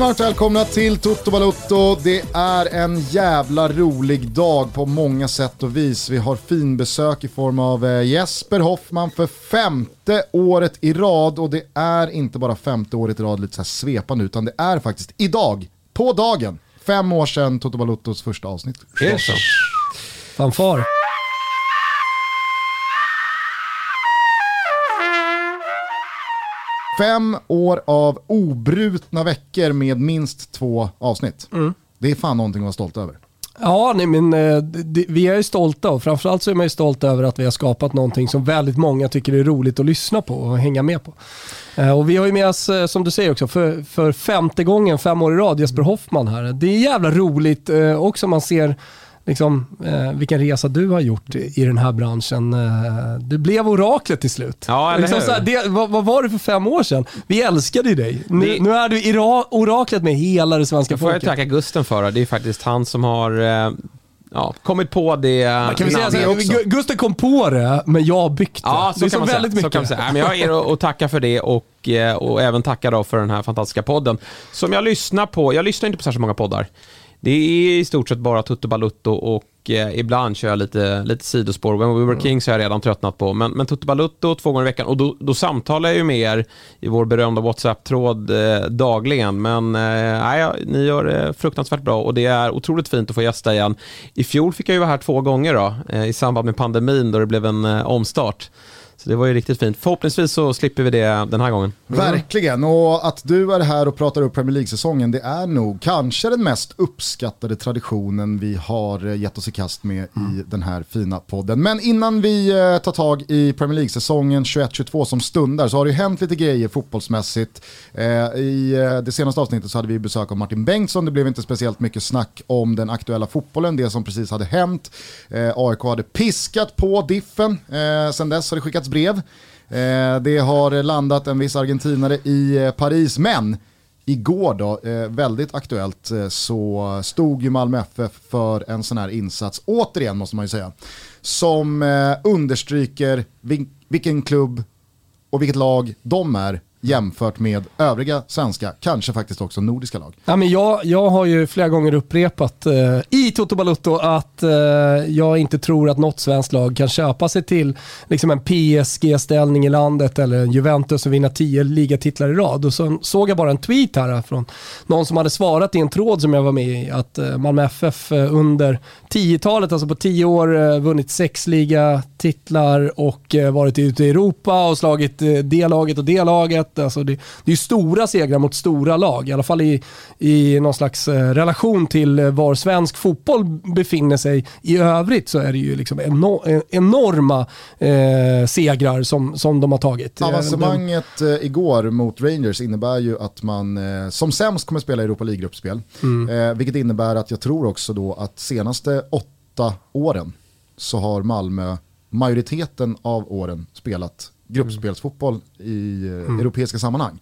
ni varmt välkomna till Toto Balotto. Det är en jävla rolig dag på många sätt och vis. Vi har finbesök i form av eh, Jesper Hoffman för femte året i rad och det är inte bara femte året i rad lite så här svepande utan det är faktiskt idag, på dagen, fem år sedan Toto Balottos första avsnitt. Är det så? Fanfar. Fem år av obrutna veckor med minst två avsnitt. Det är fan någonting att vara stolt över. Ja, nej, men eh, det, vi är ju stolta och framförallt så är man ju stolt över att vi har skapat någonting som väldigt många tycker är roligt att lyssna på och hänga med på. Eh, Och vi har ju med oss, eh, som du säger också, för, för femte gången, fem år i rad, Jesper Hoffman här. Det är jävla roligt också man ser liksom, eh, vilken resa du har gjort i i den här branschen. Eh, du blev oraklet till slut. Ja, eller liksom hur? så här, det, vad, vad var du för fem år sedan? Vi älskade ju dig. Nu, Det- nu är du ira- oraklet med hela det svenska Det får jag folket. tacka Gusten för. Det är faktiskt han som har eh, ja, kommit på det Kan vi säga så här, också. Gu- Gustav kom på det, men jag har byggt det. Ja, det så är kan, man väldigt säga. mycket. så kan man säga. Men jag att- att tacka för det och, eh, och även tacka då för den här fantastiska podden. Som jag lyssnar på, jag lyssnar inte på särskilt många poddar. Det är i stort sett bara Tutto Balutto och eh, ibland kör jag lite, lite sidospår. When We Were Kings har jag redan tröttnat på. Men, men Tutto Balutto två gånger i veckan och då, då samtalar jag ju med er i vår berömda WhatsApp-tråd eh, dagligen. Men eh, ni gör det fruktansvärt bra och det är otroligt fint att få gästa igen. I fjol fick jag ju vara här två gånger då, eh, i samband med pandemin då det blev en eh, omstart. Så det var ju riktigt fint. Förhoppningsvis så slipper vi det den här gången. Verkligen, och att du är här och pratar upp Premier League-säsongen det är nog kanske den mest uppskattade traditionen vi har gett oss i kast med i den här fina podden. Men innan vi eh, tar tag i Premier League-säsongen 21-22 som stundar så har det ju hänt lite grejer fotbollsmässigt. Eh, I eh, det senaste avsnittet så hade vi besök av Martin Bengtsson, det blev inte speciellt mycket snack om den aktuella fotbollen, det som precis hade hänt. AIK hade piskat på diffen, eh, sen dess har det skickats brev. Eh, det har landat en viss argentinare i eh, Paris, men igår då, eh, väldigt aktuellt, så stod ju Malmö FF för en sån här insats, återigen måste man ju säga, som understryker vilken klubb och vilket lag de är jämfört med övriga svenska, kanske faktiskt också nordiska lag. Ja, men jag, jag har ju flera gånger upprepat eh, i Toto Balutto att eh, jag inte tror att något svenskt lag kan köpa sig till liksom en PSG-ställning i landet eller en Juventus och vinna tio ligatitlar i rad. Och så såg jag bara en tweet här från någon som hade svarat i en tråd som jag var med i att eh, Malmö FF eh, under 10-talet, alltså på 10 år, eh, vunnit sex ligatitlar och eh, varit ute i Europa och slagit eh, det laget och det laget. Alltså det, det är stora segrar mot stora lag, i alla fall i, i någon slags eh, relation till eh, var svensk fotboll befinner sig. I övrigt så är det ju liksom eno, eh, enorma eh, segrar som, som de har tagit. Avancemanget eh, igår mot Rangers innebär ju att man eh, som sämst kommer spela Europa League-gruppspel. Eh, vilket innebär att jag tror också då att senaste åtta åren så har Malmö majoriteten av åren spelat gruppspelsfotboll i eh, europeiska sammanhang.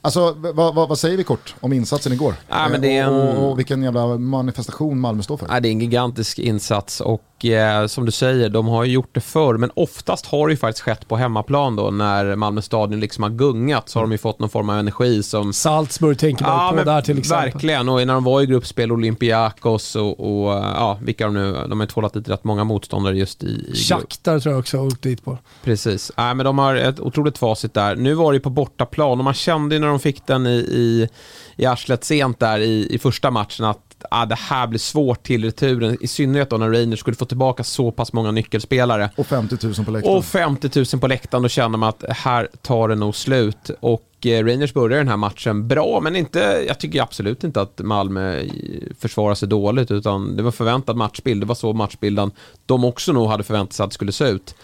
Alltså v- vad- vad- vad säger vi kort om insatsen igår? Ja, men det är en- och, och, och vilken jävla manifestation Malmö står för. Ja, det är en gigantisk insats och eh, som du säger, de har ju gjort det förr, men oftast har det ju faktiskt skett på hemmaplan då när Malmö stadion liksom har gungat så har de ju fått någon form av energi som Salzburg tänker man på där till exempel. Verkligen, och när de var i gruppspel, Olympiakos och, och ja, vilka de nu, de har tvålat dit rätt många motståndare just i, i. Shakhtar tror jag också har åkt dit på. Precis. Nej, men de har ett otroligt facit där. Nu var det ju på bortaplan och man kände ju när de fick den i, i, i arslet sent där i, i första matchen att ah, det här blir svårt till returen. I synnerhet då när Rangers skulle få tillbaka så pass många nyckelspelare. Och 50 000 på läktaren. Och 50 000 på läktaren, då känner man att här tar det nog slut. Och eh, Rangers börjar den här matchen bra, men inte, jag tycker absolut inte att Malmö eh, försvarar sig dåligt, utan det var förväntad matchbild. Det var så matchbilden de också nog hade förväntat sig att det skulle se ut.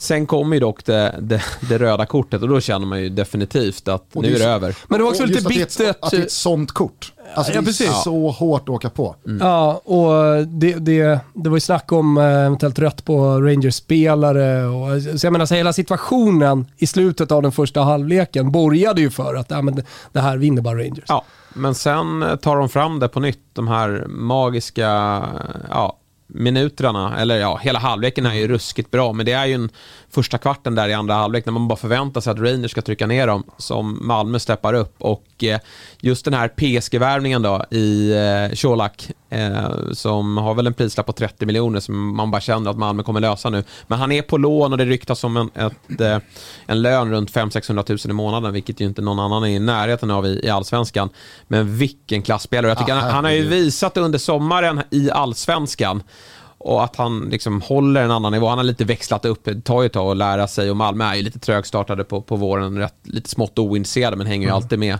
Sen kommer ju dock det, det, det röda kortet och då känner man ju definitivt att Och nu det är är det över. Men det var också lite just att det ett- bittert. Att det är ett sånt kort. Alltså Ja, det är precis. så hårt att åka på. Ja, och det, det, det var ju snack om eh, eventuellt rött på Rangers-spelare. Och, så jag menar, så hela situationen i slutet av den första halvleken borgade ju för att ja, men det, det här vinner bara Rangers. Ja, men sen tar de fram det på nytt, de här magiska, ja, minuterna, eller ja, hela halvleken är ju ruskigt bra, men det är ju en första kvarten där i andra halvlek när man bara förväntar sig att Rangers ska trycka ner dem, som Malmö steppar upp. Och eh, just den här PSG-värvningen då i eh, Colak, eh, som har väl en prislapp på 30 miljoner som man bara känner att Malmö kommer lösa nu. Men han är på lån och det ryktas om en, ett, en lön runt 500-600 000 i månaden, vilket ju inte någon annan är i närheten av i, i allsvenskan. Men vilken klassspelare. Jag tycker ah, han, han har ju visat under sommaren i allsvenskan och att han liksom håller en annan nivå. Han har lite växlat upp, det tar ju ett tag att lära sig och Malmö är ju lite trögstartade på, på våren, rätt, lite smått ointresserade men hänger ju mm. alltid med.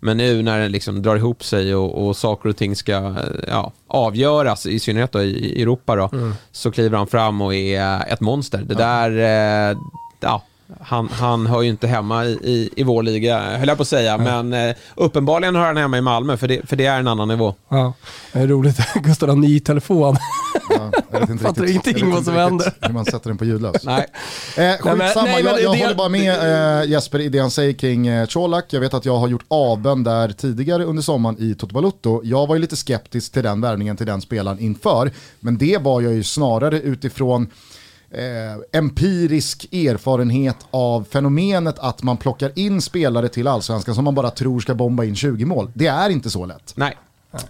Men nu när det liksom drar ihop sig och, och saker och ting ska ja, avgöras, i synnerhet då i Europa, då, mm. så kliver han fram och är ett monster. Det ja. där, eh, ja, han, han hör ju inte hemma i, i, i vår liga, höll jag på att säga. Ja. Men eh, uppenbarligen hör han hemma i Malmö, för det, för det är en annan nivå. Ja, det är roligt. Gustav har ny telefon. Ja, jag vet inte Fattar riktigt, ingenting vad som händer. Hur man sätter den på ljudlös. Nej. Eh, skitsamma, nej, jag, jag det, håller bara med eh, Jesper i det han säger kring eh, Colak. Jag vet att jag har gjort avbön där tidigare under sommaren i Toto. Jag var ju lite skeptisk till den värvningen till den spelaren inför. Men det var jag ju snarare utifrån eh, empirisk erfarenhet av fenomenet att man plockar in spelare till allsvenskan som man bara tror ska bomba in 20 mål. Det är inte så lätt. Nej.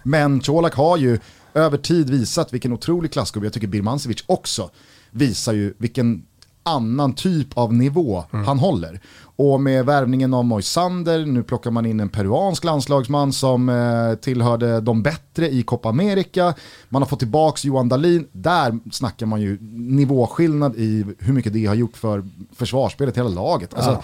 Men Colak har ju över tid visat vilken otrolig klassgubbe, jag tycker Birmancevic också visar ju vilken annan typ av nivå mm. han håller. Och med värvningen av Moisander, nu plockar man in en peruansk landslagsman som eh, tillhörde de bättre i Copa America. Man har fått tillbaka Johan Dahlin, där snackar man ju nivåskillnad i hur mycket det har gjort för försvarsspelet, hela laget. Alltså, ja.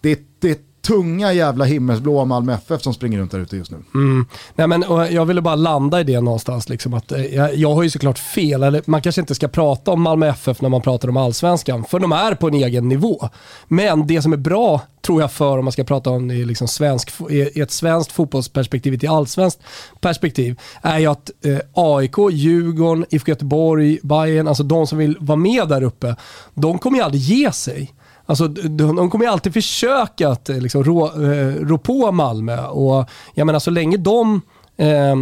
det, det tunga jävla himmelsblåa Malmö FF som springer runt där ute just nu. Mm. Nej, men, jag ville bara landa i det någonstans. Liksom, att, eh, jag, jag har ju såklart fel, eller man kanske inte ska prata om Malmö FF när man pratar om allsvenskan, för de är på en egen nivå. Men det som är bra, tror jag, för om man ska prata om i, liksom svensk, i ett svenskt fotbollsperspektiv, ett allsvenskt perspektiv, är ju att eh, AIK, Djurgården, IFK Göteborg, Bayern, alltså de som vill vara med där uppe, de kommer ju aldrig ge sig. Alltså, de, de kommer ju alltid försöka att eh, liksom, rå, eh, rå på Malmö och jag menar så länge de eh,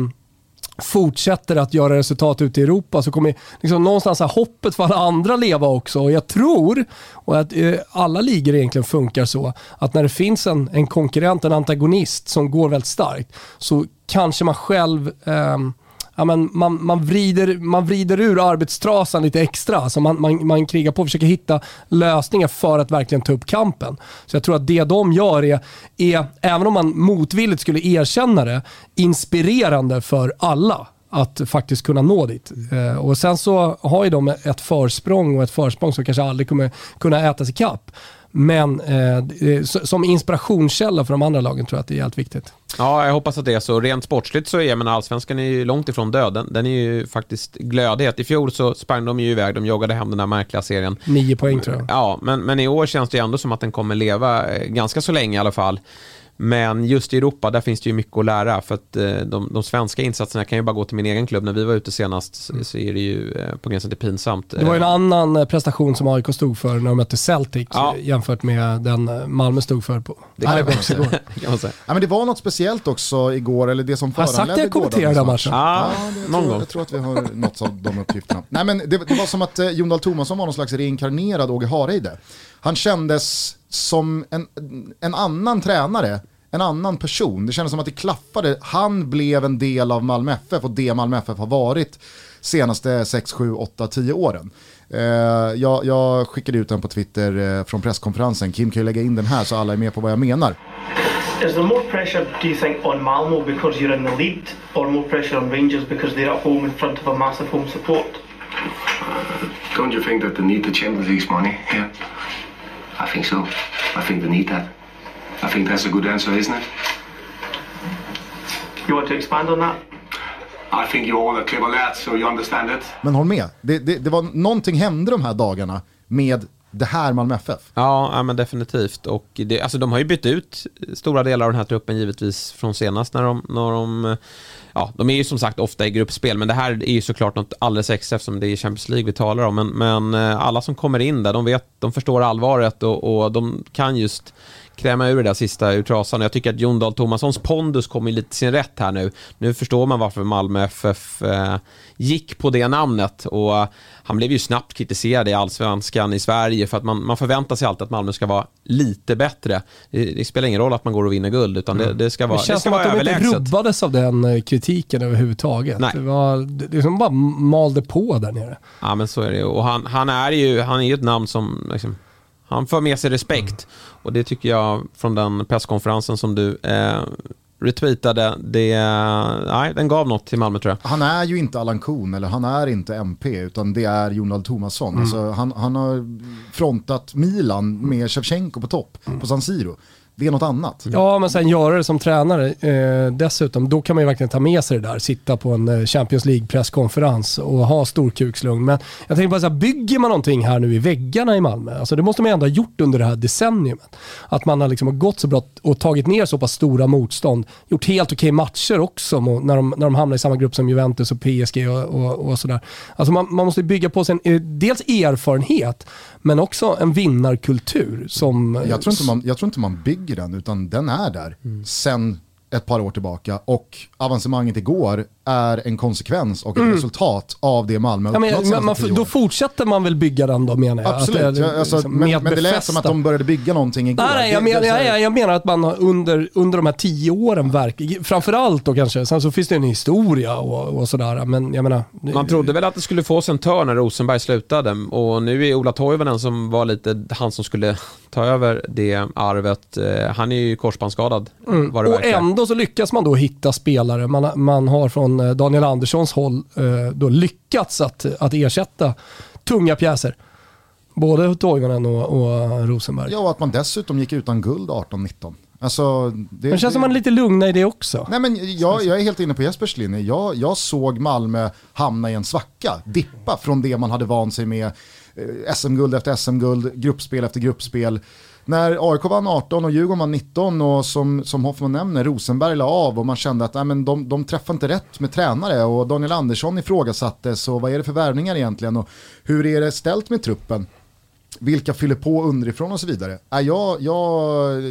fortsätter att göra resultat ute i Europa så kommer liksom någonstans här hoppet för alla andra leva också. Och jag tror, och att eh, alla ligor egentligen funkar så, att när det finns en, en konkurrent, en antagonist som går väldigt starkt så kanske man själv eh, ja, men man, man, vrider, man vrider ur arbetstrasan lite extra. Alltså man, man, man krigar på och försöker hitta lösningar för att verkligen ta upp kampen. Så jag tror att det de gör är, är även om man motvilligt skulle erkänna det, inspirerande för alla att faktiskt kunna nå dit. Eh, och Sen så har ju de ett försprång och ett försprång som kanske aldrig kommer kunna ätas i kapp. Men eh, som inspirationskälla för de andra lagen tror jag att det är helt viktigt. Ja, jag hoppas att det är så. Rent sportsligt så är men allsvenskan är ju långt ifrån död. Den, den är ju faktiskt glödhet. I fjol så sprang de ju iväg, de joggade hem den här märkliga serien. Nio poäng tror jag. Ja, men, men i år känns det ju ändå som att den kommer leva eh, ganska så länge i alla fall. Men just i Europa, där finns det ju mycket att lära. För att eh, de, de svenska insatserna, jag kan ju bara gå till min egen klubb. När vi var ute senast så är det ju eh, på gränsen till pinsamt. Det var ju en annan eh, prestation som AIK stod för när de mötte Celtic ja. jämfört med den Malmö stod för. På. Det kan, man säga. kan man säga. Ja, men det var något speciellt också igår, eller det som föranledde gårdagens match. Har sagt att jag kommenterade matchen? Ja, ja någon tror, gång. Jag tror att vi har nåtts av de uppgifterna. Nej, men det, det var som att Jon Dahl Tomasson var någon slags reinkarnerad Åge Hareide. Han kändes som en, en annan tränare en annan person. Det kändes som att det klaffade. Han blev en del av Malmö FF och det Malmö FF har varit senaste 6, 7, 8, 10 åren. Uh, jag, jag, skickade ut den på Twitter uh, från presskonferensen. Kim kan ju lägga in den här så alla är med på vad jag menar. Is there more pressure, do you think, on Malmo because you're in the lead, or more pressure on Rangers because they're at home in front of a massive home support? Don't you think that they need the Champions League money? Yeah, I think so. I think they need that. I think that's a good answer, isn't it? You want to expand on that? I think you're all a clever lad, so you understand it. Men håll med, det, det, det var någonting hände de här dagarna med det här Malmö FF. Ja, ja men definitivt. Och det, alltså, de har ju bytt ut stora delar av den här truppen givetvis från senast när de, när de Ja, de är ju som sagt ofta i gruppspel, men det här är ju såklart något alldeles extra eftersom det är Champions League vi talar om. Men, men eh, alla som kommer in där, de vet, de förstår allvaret och, och de kan just kräma ur det där sista ur trasan. Jag tycker att Jon Dahl Tomassons pondus kommer lite till sin rätt här nu. Nu förstår man varför Malmö FF eh, gick på det namnet och eh, han blev ju snabbt kritiserad i allsvenskan i Sverige för att man, man förväntar sig alltid att Malmö ska vara lite bättre. Det, det spelar ingen roll att man går och vinner guld utan det, det ska vara, Det känns det ska som att de inte överlägset. rubbades av den eh, kritiken överhuvudtaget. Nej. Det, var, det, det som bara malde på där nere. Ja men så är det ju. Och han, han är ju han är ju ett namn som liksom, han för med sig respekt. Och det tycker jag från den presskonferensen som du eh, retweetade, det, nej, den gav något till Malmö tror jag. Han är ju inte Allan Kuhn eller han är inte MP utan det är Jon Dahl Tomasson. Alltså, han, han har frontat Milan med Shevchenko på topp på San Siro. Det är något annat. Ja, men sen göra det som tränare eh, dessutom, då kan man ju verkligen ta med sig det där. Sitta på en eh, Champions League-presskonferens och ha storkukslugn. Men jag tänker bara så här, bygger man någonting här nu i väggarna i Malmö? Alltså det måste man ju ändå ha gjort under det här decenniumet. Att man har liksom gått så bra och tagit ner så pass stora motstånd. Gjort helt okej matcher också när de, när de hamnar i samma grupp som Juventus och PSG och, och, och sådär. Alltså man, man måste bygga på sin, eh, dels erfarenhet, men också en vinnarkultur som... Jag tror, inte man, jag tror inte man bygger den utan den är där sen ett par år tillbaka. Och avancemanget igår är en konsekvens och ett resultat av det Malmö Ja, men, man, då fortsätter man väl bygga den då menar jag? Absolut, Att det är ja, alltså, liksom men, men det lät som att de började bygga någonting igår. Nej, nej jag, här- jag, jag menar att man har under, under de här tio åren, verk, framförallt då kanske, sen så finns det en historia och, och sådär, men jag menar... Man trodde väl att det skulle få sig en törn när Rosenberg slutade och nu är Ola Toivonen som var lite han som skulle ta över det arvet. Eh, Han är ju korsbandsskadad det Och verkar. ändå så lyckas man då hitta spelare. Man, man har från eh, Daniel Anderssons håll eh, då lyckats att, att ersätta tunga pjäser. Både Toivonen och, och Rosenberg. Ja, och att man dessutom gick utan guld 18-19. Alltså, det, Men det känns som man är lite lugna i det också. Nej men jag, jag är helt inne på Jespers linje. Jag, jag såg Malmö hamna i en svacka, dippa från det man hade vant sig med. Eh, SM-guld efter SM-guld, gruppspel efter gruppspel. När AIK vann 18 och Djurgården vann 19 och som, som Hoffman nämner, Rosenberg la av och man kände att nej, men de, de träffar inte rätt med tränare och Daniel Andersson ifrågasattes och vad är det för värvningar egentligen och hur är det ställt med truppen? vilka fyller på underifrån och så vidare. Äh, jag, jag,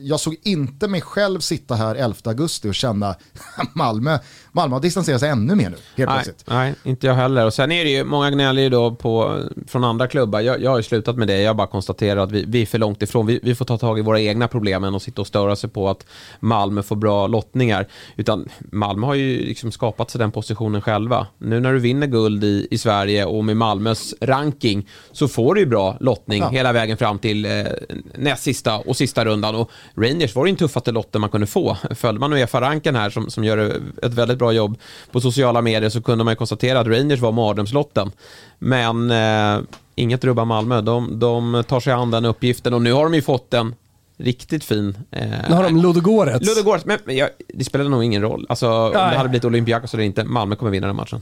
jag såg inte mig själv sitta här 11 augusti och känna Malmö, Malmö har distanserat sig ännu mer nu, helt Nej, plötsligt. nej, inte jag heller. Och sen är det ju, många gnäller ju då på, från andra klubbar. Jag, jag har ju slutat med det. Jag bara konstaterar att vi, vi är för långt ifrån. Vi, vi får ta tag i våra egna problem än att sitta och störa sig på att Malmö får bra lottningar. Utan Malmö har ju liksom skapat sig den positionen själva. Nu när du vinner guld i, i Sverige och med Malmös ranking så får du ju bra lottning Ja. hela vägen fram till eh, näst sista och sista rundan. Och Rangers var ju den tuffaste lotten man kunde få. Följde man Uefa-ranken här som, som gör ett väldigt bra jobb på sociala medier så kunde man ju konstatera att Rangers var mardrömslotten. Men eh, inget rubbar Malmö. De, de tar sig an den uppgiften och nu har de ju fått den riktigt fin... Eh, Nu har de Ludogorets. Ludogorets, men men jag, det spelar nog ingen roll. Alltså, om det hade blivit Olympiakos eller inte, Malmö kommer vinna den matchen.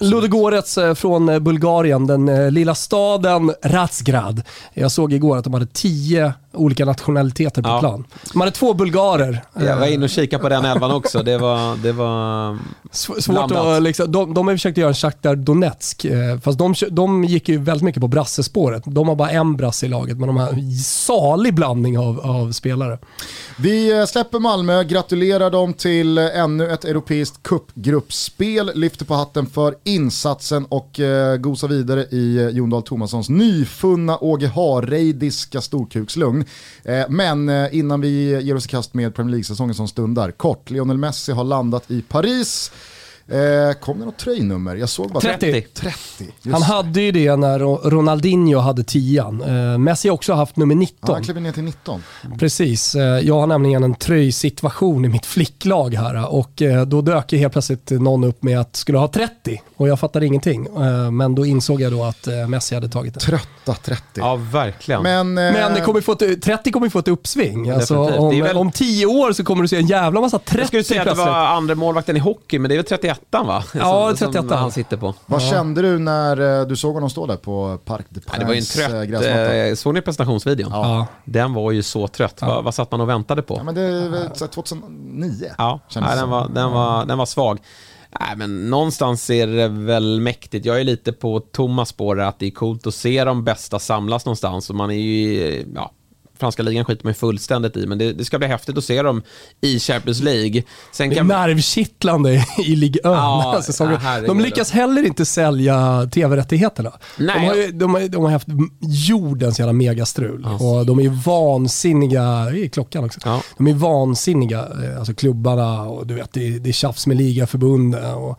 Ludogorets eh, från eh, Bulgarien, den eh, lilla staden Razgrad. Jag såg igår att de hade tio olika nationaliteter på Ja. plan. De hade två bulgarer. Jag var inne och kikade på den elvan också. Det var... Det var sv- Svårt blandat. att, liksom, de, de har försökt göra en Shakhtar Donetsk, fast de, de gick ju väldigt mycket på brassespåret. De har bara en brasse i laget, men de har en salig blandning av, av spelare. Vi eh, släpper Malmö, gratulerar dem till ännu ett europeiskt cupgruppspel, lyfter på hatten för insatsen och eh, gosar vidare i eh, Jon Dahl Tomassons nyfunna Åge Hareidiska storkukslugn. Eh, men eh, innan vi ger oss i kast med Premier League-säsongen som stundar, kort, Lionel Messi har landat i Paris. Eh, kom det något tröjnummer? Jag såg bara 30. 30. Just. Han hade ju det när Ro- Ronaldinho hade tian. Eh, Messi har också haft nummer 19. Ja, han klev ner till 19. Precis. Eh, Jag har nämligen en tröjsituation i mitt flicklag här och eh, då dök ju helt plötsligt någon upp med att skulle ha 30 och jag fattade ingenting. Eh, Men då insåg jag då att eh, Messi hade tagit det. Trötta 30. Ja, verkligen. Men, eh, Men det kommer få ett, 30 kommer få ett uppsving. Alltså, om, väl- om 10 år så kommer du se en jävla massa 30 jag skulle säga att det var andra målvakten i hockey, men det är väl 31 va? Ja, Som- 31. Som han sitter på. Vad kände du när eh, du såg honom stå där på Parc des Ja, det var ju en eh, trött... gräsmatta? Eh, såg ni presentationsvideon? Ja. Den var ju så trött. Vad, vad satt man och väntade på? Ja men det är väl så här 2009. Ja, nej, den, var, den, var, den var svag. Nej, men någonstans är det väl mäktigt. Jag är lite på Thomas spår att det är coolt att se de bästa samlas någonstans. Och man är ju, ja, franska ligan skiter man fullständigt i, men det, det ska bli häftigt att se dem i Champions League. Sen Det är kan, nervkittlande i Ligue 1 Ja, säsongen. ja. De lyckas heller inte sälja tv-rättigheterna. De Nej. har, ju, de, har, de har haft jordens jävla megastrul. Och de är vansinniga, det är klockan också. Ja. De är vansinniga, eh, alltså klubbarna och du vet, det, det är tjafs med ligaförbunden. Och,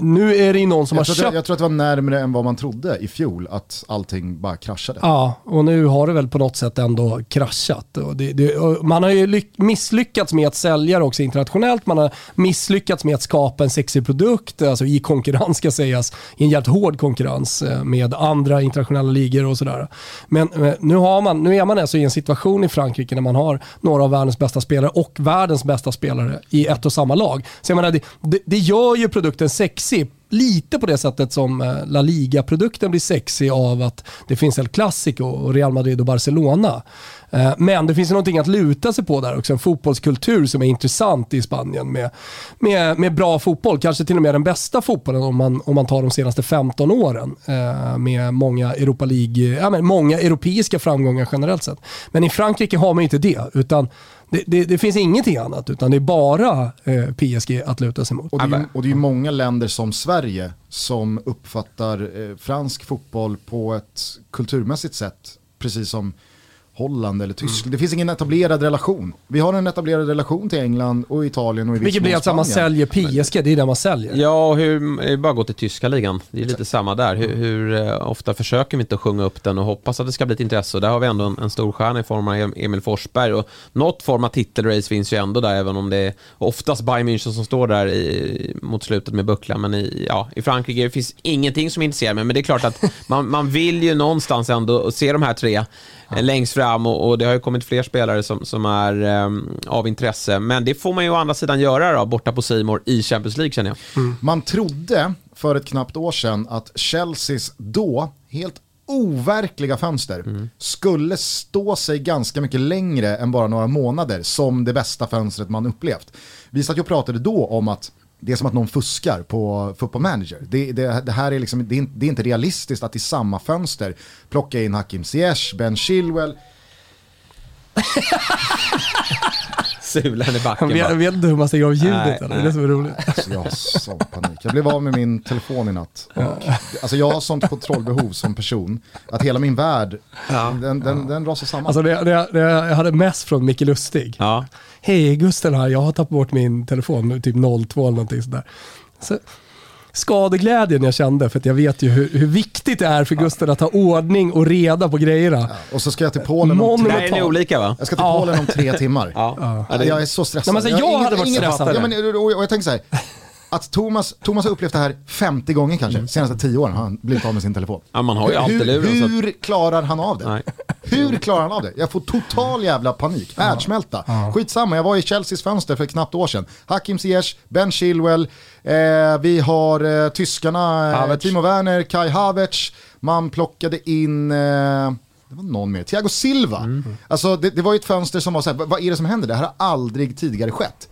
nu är det ju någon som Jag har tror, köpt att, jag tror att det var närmare än vad man trodde i fjol att allting bara kraschade. Ja, och nu har det väl på något sätt ändå kraschat. Och det, det, och man har ju lyck, misslyckats med att sälja det också internationellt. Man har misslyckats med att skapa en sexig produkt, alltså i konkurrens ska sägas, i en jävligt hård konkurrens eh, med andra internationella ligor och sådär. Men nu, har man, nu är man alltså i en situation i Frankrike när man har några av världens bästa spelare och världens bästa spelare i ett och samma lag. Så jag menar, det, det, det gör ju produkten sexig lite på det sättet som eh, La Liga-produkten blir sexig av att det finns El Clasico och Real Madrid och Barcelona. Eh, Men det finns någonting att luta sig på där också, en fotbollskultur som är intressant i Spanien med, med, med bra fotboll, kanske till och med den bästa fotbollen om man, om man tar de senaste 15 åren eh, med många, Europa League, ja, men många europeiska framgångar generellt sett. Men i Frankrike har man inte det, utan det, det, det finns ingenting annat, utan det är bara eh, PSG att luta sig mot. Och det, är, ju- och det är ju många länder som Sverige som uppfattar eh, fransk fotboll på ett kulturmässigt sätt, precis som Holland eller Tyskland. Mm. Det finns ingen etablerad relation. Vi har en etablerad relation till England och Italien och i Vilket blir att man säljer PSG, det är det man säljer. Ja, och hur, det är bara att gå till tyska ligan. Det är lite samma där. Hur, hur eh, ofta försöker vi inte sjunga upp den och hoppas att det ska bli ett intresse. Och där har vi ändå en, en stor stjärna i form av Em- Emil Forsberg. Och något form av titelrace finns ju ändå där, även om det är oftast Bayern München som står där i, mot slutet med bucklan. Men i, ja, i Frankrike finns ingenting som intresserar mig. Men det är klart att man, man vill ju någonstans ändå se de här tre eh, längst fram och, och det har ju kommit fler spelare som, som är eh, av intresse. Men det får man ju å andra sidan göra då, borta på Simor i Champions League känner jag. Man trodde för ett knappt år sedan att Chelseas då helt overkliga fönster skulle stå sig ganska mycket längre än bara några månader som det bästa fönstret man upplevt. Vi satt ju och pratade då om att det är som att någon fuskar på Football Manager. Det, det, det här är, liksom, det är, inte, det är inte realistiskt att i samma fönster plocka in Hakim Ziyech, Ben Chilwell, Sulan i backen vet, jag vet inte hur man stänger av ljudet. Nej? Det är det som är roligt. Alltså jag har sån panik. Jag blev av med min telefon i natt. Och, alltså jag har sånt kontrollbehov som person. Att hela min värld, den, den, den rasar samman. Alltså det, det, det, jag hade mest från Micke Lustig. Ja. Hej Gusten här, jag har tappat bort min telefon, typ 02 eller någonting sådär. Så, skadeglädjen jag kände, för att jag vet ju hur, hur viktigt det är för Gusten att ha ordning och reda på grejerna. och så ska jag till Polen om tre, är ni olika va? jag ska till Ja. Polen om tre timmar. Ja. Ja, Jag är så stressad. Nej, men alltså, har jag inget- hade varit stressad. Ja, men, och, jag tänker så här, att Thomas, Thomas har upplevt det här 50 gånger kanske, de senaste 10 åren har han blivit av med sin telefon. Ja, man har ju alltid hur, luren. så att- hur klarar han av det? Nej. Hur klarar han av det? Jag får total jävla panik, härdsmälta. Skitsamma, jag var i Chelseas fönster för knappt år sedan. Hakim Ziyech, Ben Chilwell, eh, vi har eh, tyskarna, eh. Timo Werner, Kai Havertz, man plockade in... Eh, det var någon mer, Thiago Silva. Mm. Alltså det, det var ju ett fönster som var så här, vad är det som händer? Det här har aldrig tidigare skett.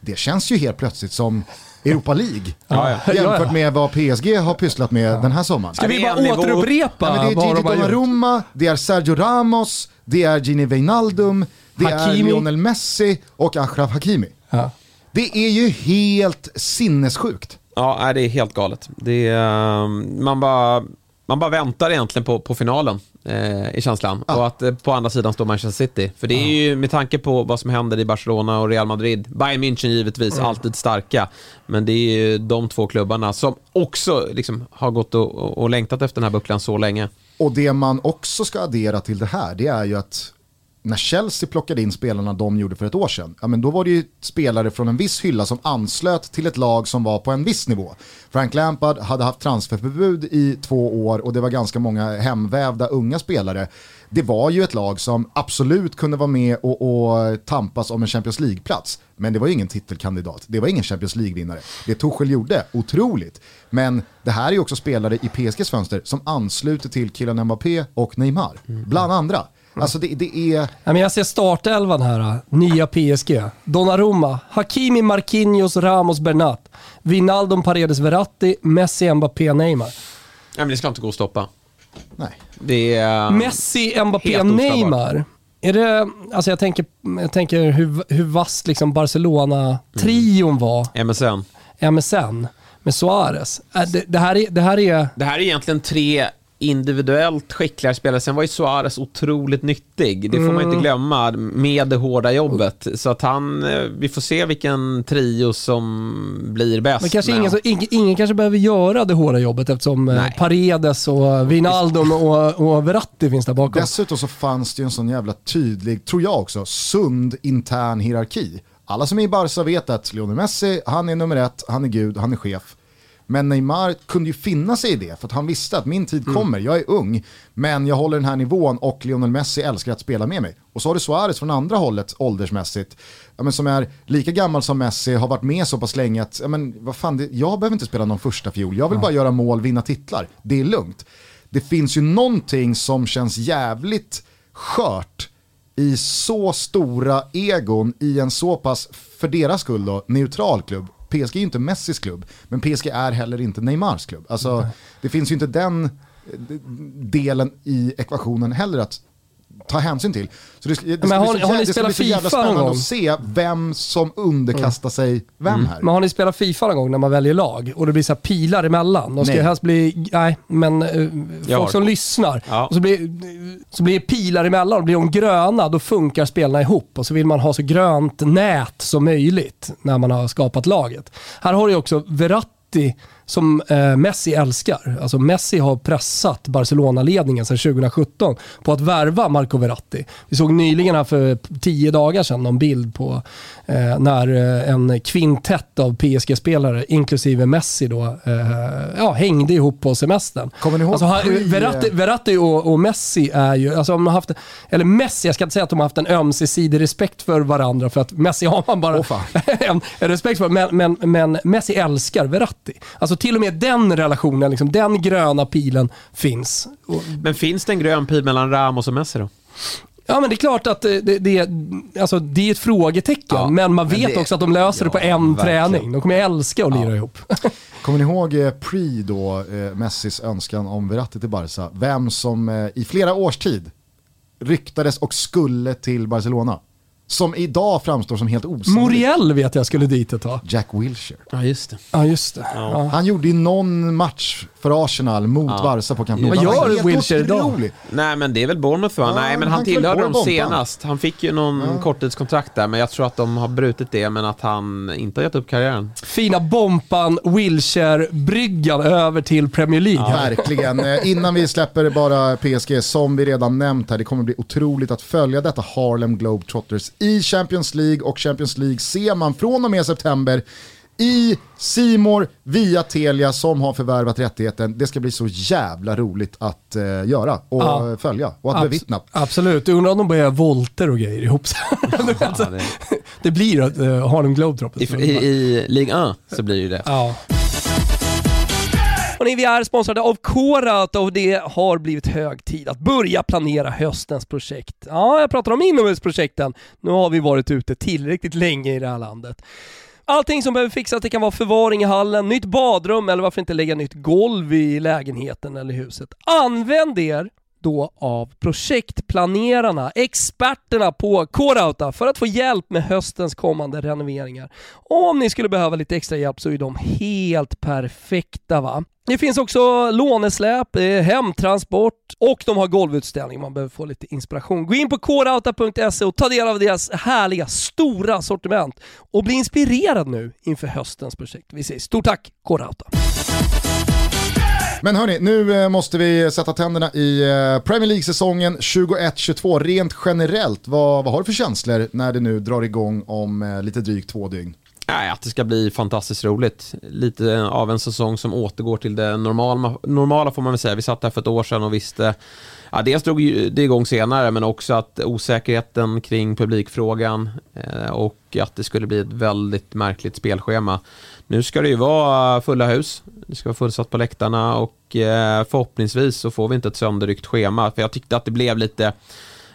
Det känns ju helt plötsligt som Europa League. Ja, ja. Jämfört med vad PSG har pysslat med den här sommaren. Ska vi är bara återupprepa men det är Gigi? Donnarumma, det är Sergio Ramos, det är Gini Wijnaldum, det är Hakimi. Lionel Messi och Achraf Hakimi. Ja. Det är ju helt sinnessjukt. Ja, nej, det är helt galet. Det är, ehm, man, bara, man bara väntar egentligen på, på finalen eh, i känslan. Och att eh, på andra sidan står Manchester City. För det är ju med tanke på vad som händer i Barcelona och Real Madrid, Bayern München givetvis, alltid starka. Men det är ju de två klubbarna som också liksom, har gått och, och, och längtat efter den här bucklan så länge. Och det man också ska addera till det här, det är ju att när Chelsea plockade in spelarna de gjorde för ett år sedan, ja men då var det ju spelare från en viss hylla som anslöt till ett lag som var på en viss nivå. Frank Lampard hade haft transferförbud i två år och det var ganska många hemvävda unga spelare. Det var ju ett lag som absolut kunde vara med och, och tampas om en Champions League-plats. Men det var ju ingen titelkandidat, det var ingen Champions League-vinnare. Det Tuchel gjorde, otroligt. Men det här är ju också spelare i PSGs fönster som ansluter till Kylian Mbappé och Neymar, bland andra. Alltså det, det är... Ja, men jag ser startelvan här. Nya PSG. Donnarumma, Hakimi, Marquinhos, Ramos, Bernat. Wijnaldum, Paredes, Verratti, Messi, Mbappé, Neymar. Nej, men det ska inte gå att stoppa. Nej. Det är... Messi, Mbappé. Neymar. Är det, alltså jag tänker, jag tänker hur, hur vass liksom Barcelona-trion var, MSN. MSN, med Suarez. Äh, Det, det, här är, det här är... Det här är egentligen tre individuellt skickligare spelare. Sen var ju Suarez otroligt nyttig. Det får man Mm. inte glömma med det hårda jobbet. Så att han, eh, vi får se vilken trio som blir bäst. Men kanske ingen, så, ingen, ingen kanske behöver göra det hårda jobbet eftersom eh, Nej. Paredes och Wijnaldum och, och Verratti finns där bakom. Dessutom så fanns det ju en sån jävla tydlig, tror jag också, sund intern hierarki. Alla som är i Barca vet att Lionel Messi, han är nummer ett, han är gud, han är chef. Men Neymar kunde ju finna sig i det, för att han visste att min tid kommer, jag är ung, men jag håller den här nivån och Lionel Messi älskar att spela med mig. Och så har du Suarez från andra hållet, åldersmässigt, ja, men som är lika gammal som Messi, har varit med så pass länge att, ja, men, vad fan, det, jag behöver inte spela någon första fiol, jag vill bara göra mål, vinna titlar, det är lugnt. Det finns ju någonting som känns jävligt skört i så stora egon i en så pass, för deras skull då, neutral klubb. PSG är ju inte Messis klubb, men PSG är heller inte Neymars klubb. Alltså, det finns ju inte den eh, delen i ekvationen heller att ta hänsyn till. Så det, det, det, Men har så, har ni spelat så jävla FIFA någon spännande gång? att se vem som underkastar sig vem här. Men har ni spelat Fifa någon gång när man väljer lag och det blir så här pilar emellan? De ska Nej. helst bli, nej men har. folk som lyssnar. Ja. Och så, blir, så blir det pilar emellan och blir de gröna då funkar spelarna ihop och så vill man ha så grönt nät som möjligt när man har skapat laget. Här har du också Verratti som eh, Messi älskar. Alltså Messi har pressat Barcelona-ledningen sedan 2017 på att värva Marco Verratti. Vi såg nyligen här för tio dagar sedan någon bild på eh, när eh, en kvintett av PSG-spelare, inklusive Messi, då, eh, ja, hängde ihop på semestern. Kommer ni ihåg Alltså, han- Verratti, Verratti och, och Messi är ju, alltså de har haft, eller Messi, jag ska inte säga att de har haft en ömsesidig respekt för varandra för att Messi har man bara fan. en, en respekt för, men, men, men Messi älskar Verratti. Alltså till och med den relationen, liksom, den gröna pilen finns. Men finns det en grön pil mellan Ramos och Messi då? ja men det är klart att det, det, det, alltså, det är ett frågetecken, Ja, men man men vet det- också att de löser det på ja, en verkligen. träning. De kommer älska att lira ihop. Kommer ni ihåg eh, pre då, eh, Messis önskan om Verratti till Barca? Vem som eh, i flera års tid ryktades och skulle till Barcelona. Som idag framstår som helt osannolikt. Muriel vet jag skulle dit ett tag. Jack Wilshere. Ja, just det. Ja, just det. Ja. Han gjorde ju någon match för Arsenal mot Ja. Barca på Camp Nou. Vad gör Wilshere idag? Nej, men det är väl Bournemouth va? Ja, Nej, men han han tillhörde dem senast. Han fick ju någon korttidskontrakt där, men jag tror att de har brutit det, men att han inte har gett upp karriären. Fina Bompan, Wilshire-bryggan över till Premier League. Verkligen. Eh, Innan vi släpper bara PSG, som vi redan nämnt här, det kommer bli otroligt att följa detta Harlem Globetrotters i Champions League och Champions League ser man från och med september i Simor via Telia som har förvärvat rättigheten. Det ska bli så jävla roligt att eh, göra och Ja. eh, följa och att Abs- bevittna. Absolut, du undrar om de börjar volter och grejer ihop sig. Ja, det, det blir att uh, Harlem Globetrotters. i, i, I Ligue 1 så blir det ju det. Ja. Och ni, vi är sponsrade av Korat och det har blivit hög tid att börja planera höstens projekt. Ja, jag pratar om inomhusprojekten. Nu har vi varit ute tillräckligt länge i det här landet. Allting som behöver fixas, det kan vara förvaring i hallen, nytt badrum eller varför inte lägga nytt golv i lägenheten eller huset. Använd er då av projektplanerarna, experterna på Corauta för att få hjälp med höstens kommande renoveringar. Och om ni skulle behöva lite extra hjälp så är de helt perfekta va. Det finns också lånesläp, eh, hemtransport och de har golvutställning om man behöver få lite inspiration. Gå in på korauta.se och ta del av deras härliga stora sortiment och bli inspirerad nu inför höstens projekt. Vi säger stort tack Corauta! Men hörni, nu eh, måste vi sätta tänderna i eh, Premier League-säsongen 21-22. Rent generellt, vad, vad har du för känslor när det nu drar igång om eh, lite drygt två dygn? Nej, att det ska bli fantastiskt roligt. Lite av en säsong som återgår till det normala, normala får man väl säga. Vi satt här för ett år sedan och visste, ja, dels drog det igång senare, men också att osäkerheten kring publikfrågan eh, och att det skulle bli ett väldigt märkligt spelschema. Nu ska det ju vara fulla hus, det ska vara fullsatt på läktarna och eh, förhoppningsvis så får vi inte ett sönderryckt schema. För jag tyckte att det blev lite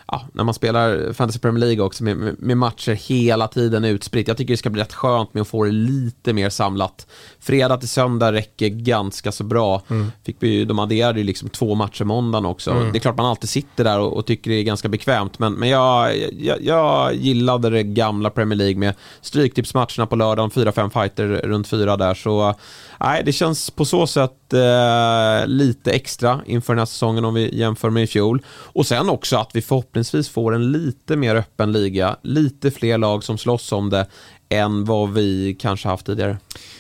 ja, när man spelar Fantasy Premier League också med, med, matcher hela tiden utspritt. Jag tycker det ska bli rätt skönt med att få det lite mer samlat. Fredag till söndag räcker ganska så bra. Mm. Fick vi, de adderade ju liksom två matcher måndagen också. Det är klart man alltid sitter där och, och tycker det är ganska bekvämt, men, men jag, jag, jag gillade det gamla Premier League med stryktipsmatcherna på lördagen, fyra, fem fighter runt fyra där. Så nej, det känns på så sätt eh, lite extra inför den här säsongen om vi jämför med i fjol. Och sen också att vi förhoppningsvis får en lite mer öppen liga, lite fler lag som slåss om det än vad vi kanske haft tidigare.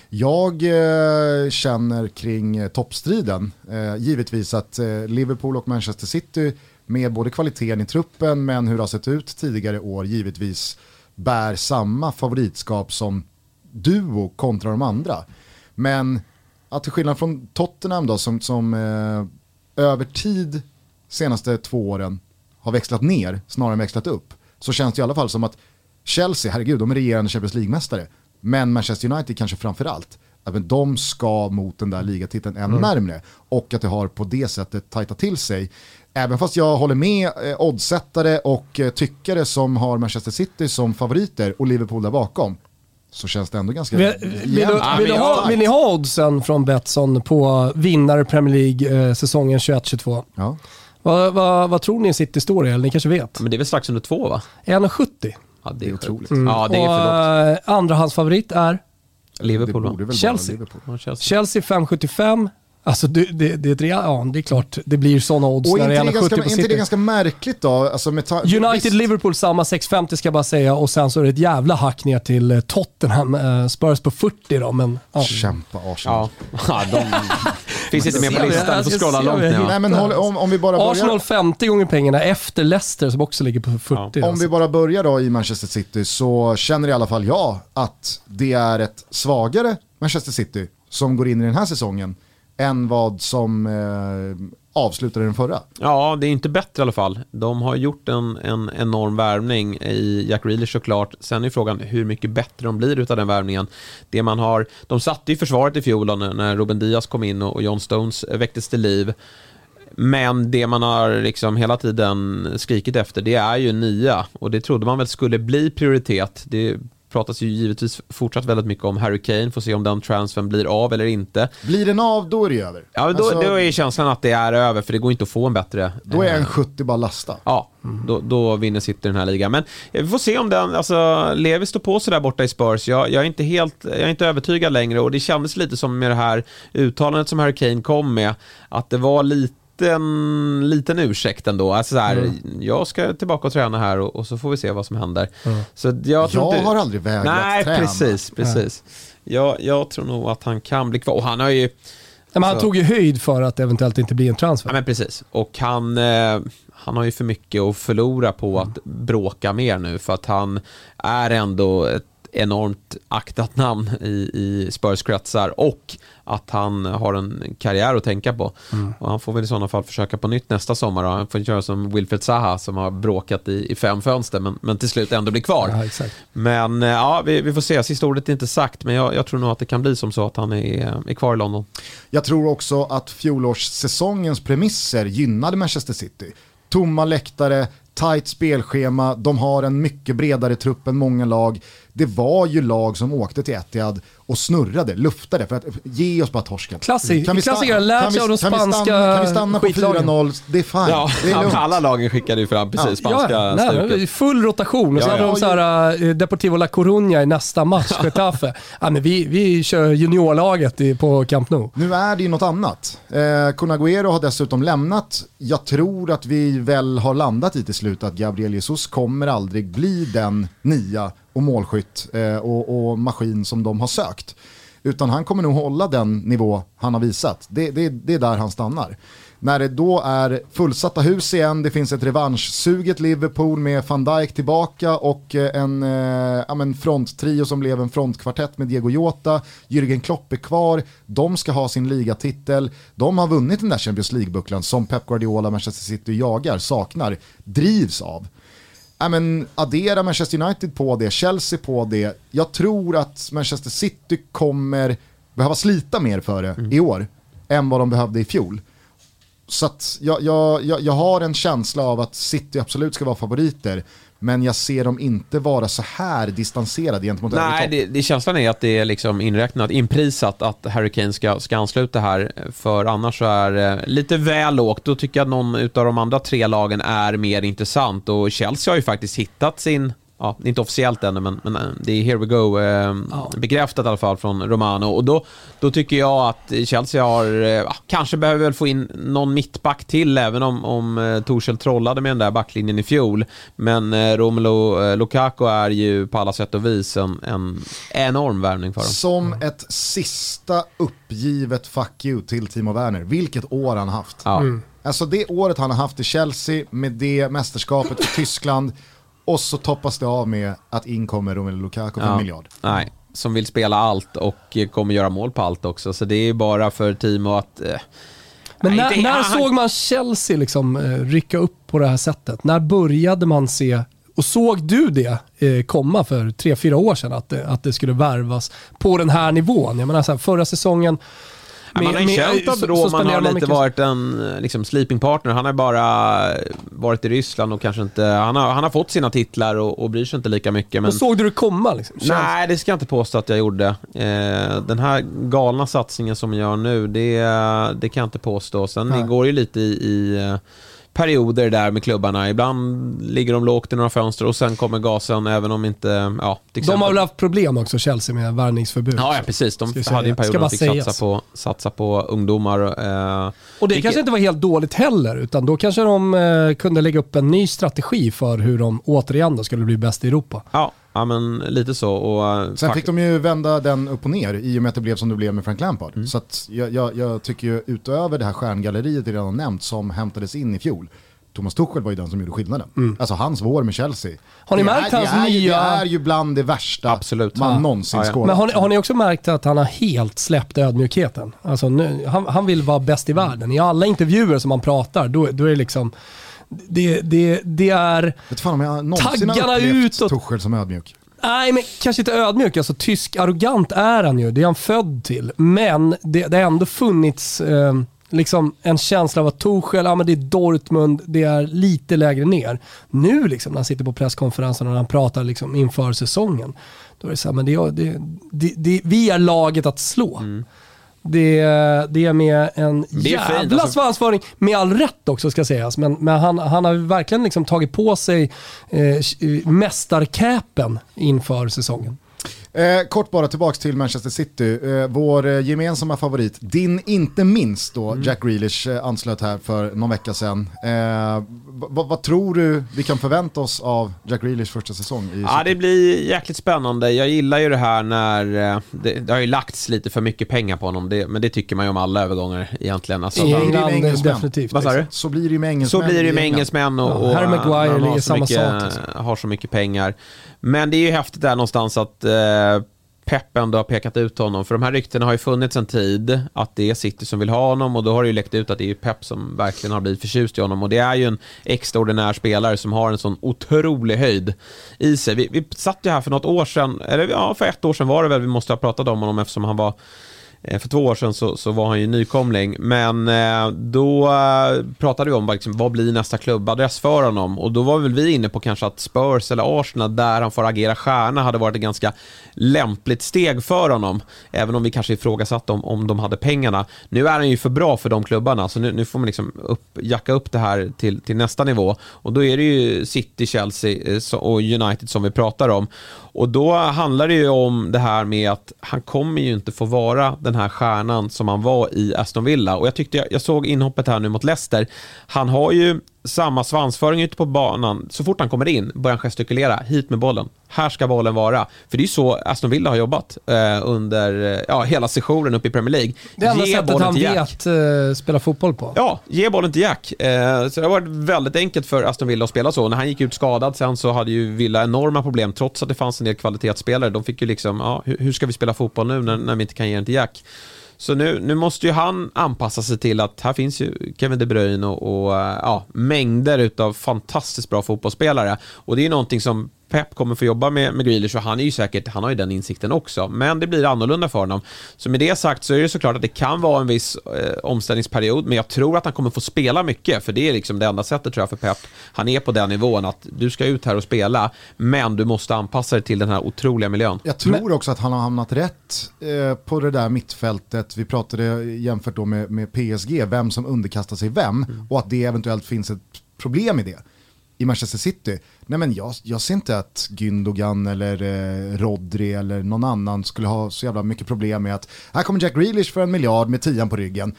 Jag eh, känner kring eh, toppstriden, eh, givetvis att eh, Liverpool och Manchester City med både kvaliteten i truppen men hur det har sett ut tidigare år givetvis bär samma favoritskap som duo kontra de andra. Men att till skillnad från Tottenham då som, som eh, över tid senaste två åren har växlat ner snarare än växlat upp så känns det i alla fall som att Chelsea, herregud, de är regerande Champions League-mästare. Men Manchester United kanske framför allt. Även de ska mot den där ligatiteln ännu närmre. Och att det har på det sättet tajtat till sig. Även fast jag håller med eh, oddsättare och eh, tyckare som har Manchester City som favoriter och Liverpool där bakom. Så känns det ändå ganska Vill, vill. Ja, vill, ha, vill ni ha oddsen från Betsson på vinnare Premier League eh, säsongen 21-22? Ja. Vad, vad, vad tror ni City står i? Eller ni kanske vet? Men det är väl strax under två va? 1,70. Ja, det är otroligt. otroligt. Ja, det är för lågt. Eh, andrahandsfavorit är Liverpool va? Chelsea. Liverpool. Ja, Chelsea. Chelsea 5,75. Alltså det, det, det, ja, det är klart, det blir sådana odds Och när inte det är 1,70 ganska, på inte det City. ganska märkligt då? Alltså. United-Liverpool samma 6,50 ska jag bara säga och sen så är det ett jävla hack ner till eh, Tottenham. Eh, Spurs på 40 då, men ja. Kämpa Arsenal. Ja, ja de finns inte med på listan. Du får scrolla ser långt ner. Nej Ja. men håll, om, om vi bara börjar... Arsenal 50 gånger pengarna efter Leicester som också ligger på 40. Om alltså. vi bara börjar då i Manchester City så känner i alla fall jag att det är ett svagare Manchester City som går in i den här säsongen än vad som eh, avslutade den förra. Ja, det är inte bättre i alla fall. De har gjort en, en enorm värvning i Jack Reelish såklart. Sen är frågan hur mycket bättre de blir utav den värvningen. Det man har, de satte ju försvaret i fjol då, när när Ruben Diaz kom in och och John Stones eh, väcktes till liv. Men det man har liksom hela tiden skrikit efter det är ju nya. nia och det trodde man väl skulle bli prioritet. Det pratas ju givetvis fortsatt väldigt mycket om Harry Kane, får se om den transfern blir av eller inte. Blir den av, då är det över. Ja, då, Alltså, då är känslan att det är över för det går inte att få en bättre då är eh, en 70 bara lasta. Ja, då, då vinner City den här ligan. Men eh, vi får se om den, alltså Levi står på sig där borta i Spurs. Jag, jag, är inte helt, jag är inte övertygad längre och det kändes lite som med det här uttalandet som Harry Kane kom med, att det var lite en liten ursäkt ändå. Alltså så här, Jag ska tillbaka och träna här och, och så får vi se vad som händer. Så jag tror Jag inte... har aldrig vägrat Nej, träna. precis, precis. Jag, jag tror nog att han kan bli kvar. Och han har ju... Nej, men han Så- tog ju höjd för att eventuellt inte blir en transfer. Ja, men precis. Och han, eh, han har ju för mycket att förlora på att bråka mer nu för att han är ändå ett enormt aktat namn i, i Spurs-kretsar och att han har en karriär att tänka på. Och han får väl i sådana fall försöka på nytt nästa sommar. Och han får göra som Wilfred Zaha som har bråkat i, i fem fönster men, men till slut ändå blir kvar. Ja, exakt. Men eh, ja, vi, vi får se. Sista ordet är inte sagt men jag, jag tror nog att det kan bli som så att han är, är kvar i London. Jag tror också att fjolårssäsongens premisser gynnade Manchester City. Tomma läktare, tajt spelschema, de har en mycket bredare trupp än många lag. Det var ju lag som åkte till Etihad och snurrade, luftade för att ge oss bara torsken. Klassi- Kan vi stanna- klassiker, lärt kan vi- sig av de kan vi stanna- spanska Kan vi stanna på skitlagen? 4-0, det är fine. Ja, det är lugnt. alla lagen skickade ju fram precis spanska ja, nej, stuket. full rotation och så Ja, hade ja. de så här, eh, Deportivo La Coruña i nästa match, Getafe. ja, men vi, vi kör juniorlaget på Camp Nou. Nu är det ju något annat. Eh, Kun Agüero har dessutom lämnat. Jag tror att vi väl har landat i till slut att Gabriel Jesus kommer aldrig bli den nia och målskytt eh, och, och maskin som de har sökt. Utan han kommer nog hålla den nivå han har visat. Det, det, det är där han stannar. När det då är fullsatta hus igen, det finns ett revanschsuget Liverpool med van Dijk tillbaka och eh, en eh, ja, fronttrio som blev en frontkvartett med Diego Jota, Jürgen Klopp är kvar, de ska ha sin ligatitel, de har vunnit den där Champions League-bucklan som Pep Guardiola, Manchester City jagar, saknar, drivs av. Ja, men addera Manchester United på det, Chelsea på det. Jag tror att Manchester City kommer behöva slita mer för det i år än vad de behövde i fjol. så jag, jag, jag, jag har en känsla av att City absolut ska vara favoriter. Men jag ser dem inte vara så här distanserade gentemot Nej, det, det, känslan är att det är liksom inräknat, inprisat att Harry Kane ska, ska ansluta här. För annars så är det lite väl lågt. Då tycker jag att någon av de andra tre lagen är mer intressant. Och Chelsea har ju faktiskt hittat sin ja, inte officiellt ännu, men, men det är here we go eh, Ja. bekräftat i alla fall från Romano. Och då, då tycker jag att Chelsea har, eh, kanske behöver väl få in någon mittback till, även om, om eh, Torshäll trollade med den där backlinjen i fjol. Men eh, Romelu eh, Lukaku är ju på alla sätt och vis en, en enorm värvning för dem. Som ett sista uppgivet fuck you till Timo Werner. Vilket år han haft. Ja. Alltså det året han har haft i Chelsea med det mästerskapet för Tyskland och så toppas det av med att in kommer Romelu Lukaku för en Ja. miljard. Nej, som vill spela allt och kommer göra mål på allt också. Så det är bara för Timo att... Eh, Men när, när han- såg man Chelsea liksom, eh, rycka upp på det här sättet? När började man se, och såg du det eh, komma för tre fyra år sedan, att det, att det skulle värvas på den här nivån? Jag menar, så här, förra säsongen... Man har ju känt att Roman har lite mycket- varit en eh, liksom, sleeping partner. Han har bara eh, varit i Ryssland och kanske inte... Han har, han har fått sina titlar och, och bryr sig inte lika mycket. Men, Men såg du det komma? Liksom? Nej, det ska jag inte påstå att jag gjorde. Eh, den här galna satsningen som jag gör nu, det, det kan jag inte påstå. Sen Nej. det går ju lite i, i eh, perioder där med klubbarna. Ibland ligger de lågt i några fönster och sen kommer gasen även om inte... Ja, De har väl haft problem också, Chelsea, med värvningsförbud. Ja, ja, precis. De hade en period där de fick satsa på, satsa på ungdomar. Eh, Och det vilket- kanske inte var helt dåligt heller, utan då kanske de eh, kunde lägga upp en ny strategi för hur de återigen skulle bli bäst i Europa. Ja, ja men lite så. Och, eh, Sen fick de ju vända den upp och ner i och med att det blev som det blev med Frank Lampard. Mm. Så att jag, jag, jag tycker ju utöver det här stjärngalleriet vi redan nämnt som hämtades in i fjol, Thomas Tuchel var ju den som gjorde skillnaden. Alltså hans vår med Chelsea. Mm. Har ni det märkt är, hans det är, ju- nya- Det är ju bland det värsta Absolut. man Ja. någonsin Ja, ja. skådat. Men har ni, har ni också märkt att han har helt släppt ödmjukheten? Alltså nu, han, han vill vara bäst i världen. I alla intervjuer som han pratar, då, då är det liksom... Det, det, det är... Vet fan om jag någonsin har Taggarna upplevt utåt. Tuchel som ödmjuk. Nej, men kanske inte ödmjuk. Alltså, tysk arrogant är han ju. Det är han född till. Men det, det har ändå funnits eh, liksom en känsla av att Tuchel, ja, men det är Dortmund, det är lite lägre ner. Nu liksom, när han sitter på presskonferensen och när han pratar liksom, inför säsongen, då är det så här, men det, det, det, det, vi är laget att slå. Det, det är med en. Det är fint, jävla alltså. svansföring, med all rätt också ska sägas. Men, men han, han har verkligen liksom tagit på sig eh, mästarkäpen inför säsongen. Eh, kort bara tillbaks till Manchester City. Eh, vår eh, gemensamma favorit, din inte minst då, Mm. Jack Grealish eh, anslöt här för någon vecka sedan. Eh, vad tror du vi kan förvänta oss av Jack Grealish första säsong i Ja, det blir jäkligt spännande. Jag gillar ju det här när eh, det, det har ju lagts lite för mycket pengar på honom, det, men det tycker man ju om alla övergångar egentligen. Alltså, I England definitivt. Vad sa du? Så blir det ju med Så engelsmän blir det ju med engelsmän och, Ja, och Harry Maguire man har så samma mycket, sak, liksom. har så mycket pengar. Men det är ju häftigt där någonstans att eh, Pep ändå har pekat ut honom. För de här ryktena har ju funnits en tid att det är City som vill ha honom och då har det ju läckt ut att det är ju Pep som verkligen har blivit förtjust i honom. Och det är ju en extraordinär spelare som har en sån otrolig höjd i sig. Vi, vi satt ju här för något år sedan, eller ja, för ett år sedan var det väl vi måste ha pratat om honom eftersom han var Eh, för två år sedan så, så var han ju nykomling, men eh, då eh, pratade vi om liksom, vad blir nästa klubbadress för honom? Och då var väl vi inne på kanske att Spurs eller Arsenal där han får agera stjärna hade varit ett ganska lämpligt steg för honom, även om vi kanske ifrågasatte om, om de hade pengarna. Nu är han ju för bra för de klubbarna, så nu, nu får man liksom upp, jacka upp det här till, till nästa nivå. Och då är det ju City, Chelsea eh, och United som vi pratar om. Och då handlar det ju om det här med att han kommer ju inte få vara den den här stjärnan som han var i Aston Villa. Och jag tyckte, jag, jag såg inhoppet här nu mot Leicester. Han har ju samma svansföring ute på banan. Så fort han kommer in börjar han gestikulera, hit med bollen. Här ska bollen vara. För det är ju så Aston Villa har jobbat eh, under eh, ja, hela sessionen uppe i Premier League. Det enda Ge sättet han vet eh, spela fotboll på. Ja, ge bollen till Jack. Eh, så det har varit väldigt enkelt för Aston Villa att spela så. När han gick ut skadad sen så hade ju Villa enorma problem trots att det fanns en del kvalitetsspelare. De fick ju liksom, ja, hur, hur ska vi spela fotboll nu när, när vi inte kan ge den till Jack? Så nu, nu måste ju han anpassa sig till att här finns ju Kevin De Bruyne och, och ja, mängder utav fantastiskt bra fotbollsspelare. Och det är ju någonting som Pep kommer få jobba med, med Grealish och han är ju säkert, han har ju den insikten också. Men det blir annorlunda för honom. Så med det sagt så är det såklart att det kan vara en viss eh, omställningsperiod, men jag tror att han kommer få spela mycket, för det är liksom det enda sättet tror jag för Pep. Han är på den nivån att du ska ut här och spela, men du måste anpassa dig till den här otroliga miljön. Jag tror också att han har hamnat rätt eh, på det där mittfältet. Vi pratade jämfört då med, med PSG, vem som underkastar sig vem Mm. och att det eventuellt finns ett problem i det i Manchester City. Nej men jag, jag ser inte att Gündogan eller eh, Rodri eller någon annan skulle ha så jävla mycket problem med att här kommer Jack Grealish för en miljard med tian på ryggen.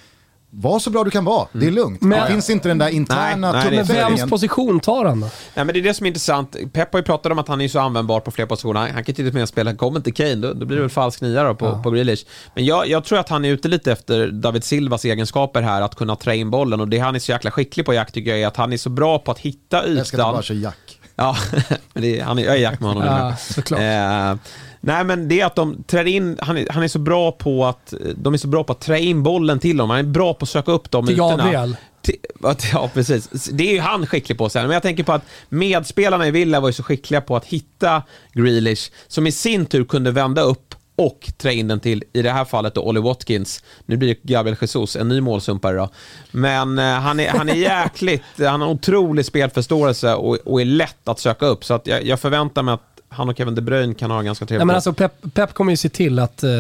Var så bra du kan vara, det är lugnt. Men- det finns inte den där interna Mm. Nej, Men vems position tar han då? Nej, men det är det som är intressant. Pep har ju pratat om att han är så användbar på flera positioner. Han, han kan till och med spela, kommer inte Kane, då, då blir det väl falsk nia då på, på Grealish. Men jag, jag tror att han är ute lite efter David Silvas egenskaper här, att kunna trä in bollen. Och det han är så jäkla skicklig på Jack tycker jag är att han är så bra på att hitta Jag ska ytan. bara köra Jack. Ja, men det är, han är, jag är Jack med honom. Ja, såklart. Eh, nej men det är att de trär in, han är, han är så bra på att, de är så bra på att trä in bollen till dem. Han är bra på att söka upp dem Till. Gabriel. Ja, precis. Det är ju han skicklig på sen. Men jag tänker på att medspelarna i Villa var ju så skickliga på att hitta Grealish, som i sin tur kunde vända upp och trä in den till, i det här fallet då, Ollie Watkins. Nu blir det Gabriel Jesus, en ny målsumpare då. Men eh, han, är, han är jäkligt, han har otrolig spelförståelse och, och är lätt att söka upp. Så att jag, jag förväntar mig att han och Kevin De Bruyne kan ha ganska trevligt. Nej, men alltså Pep, Pep kommer ju se till att uh,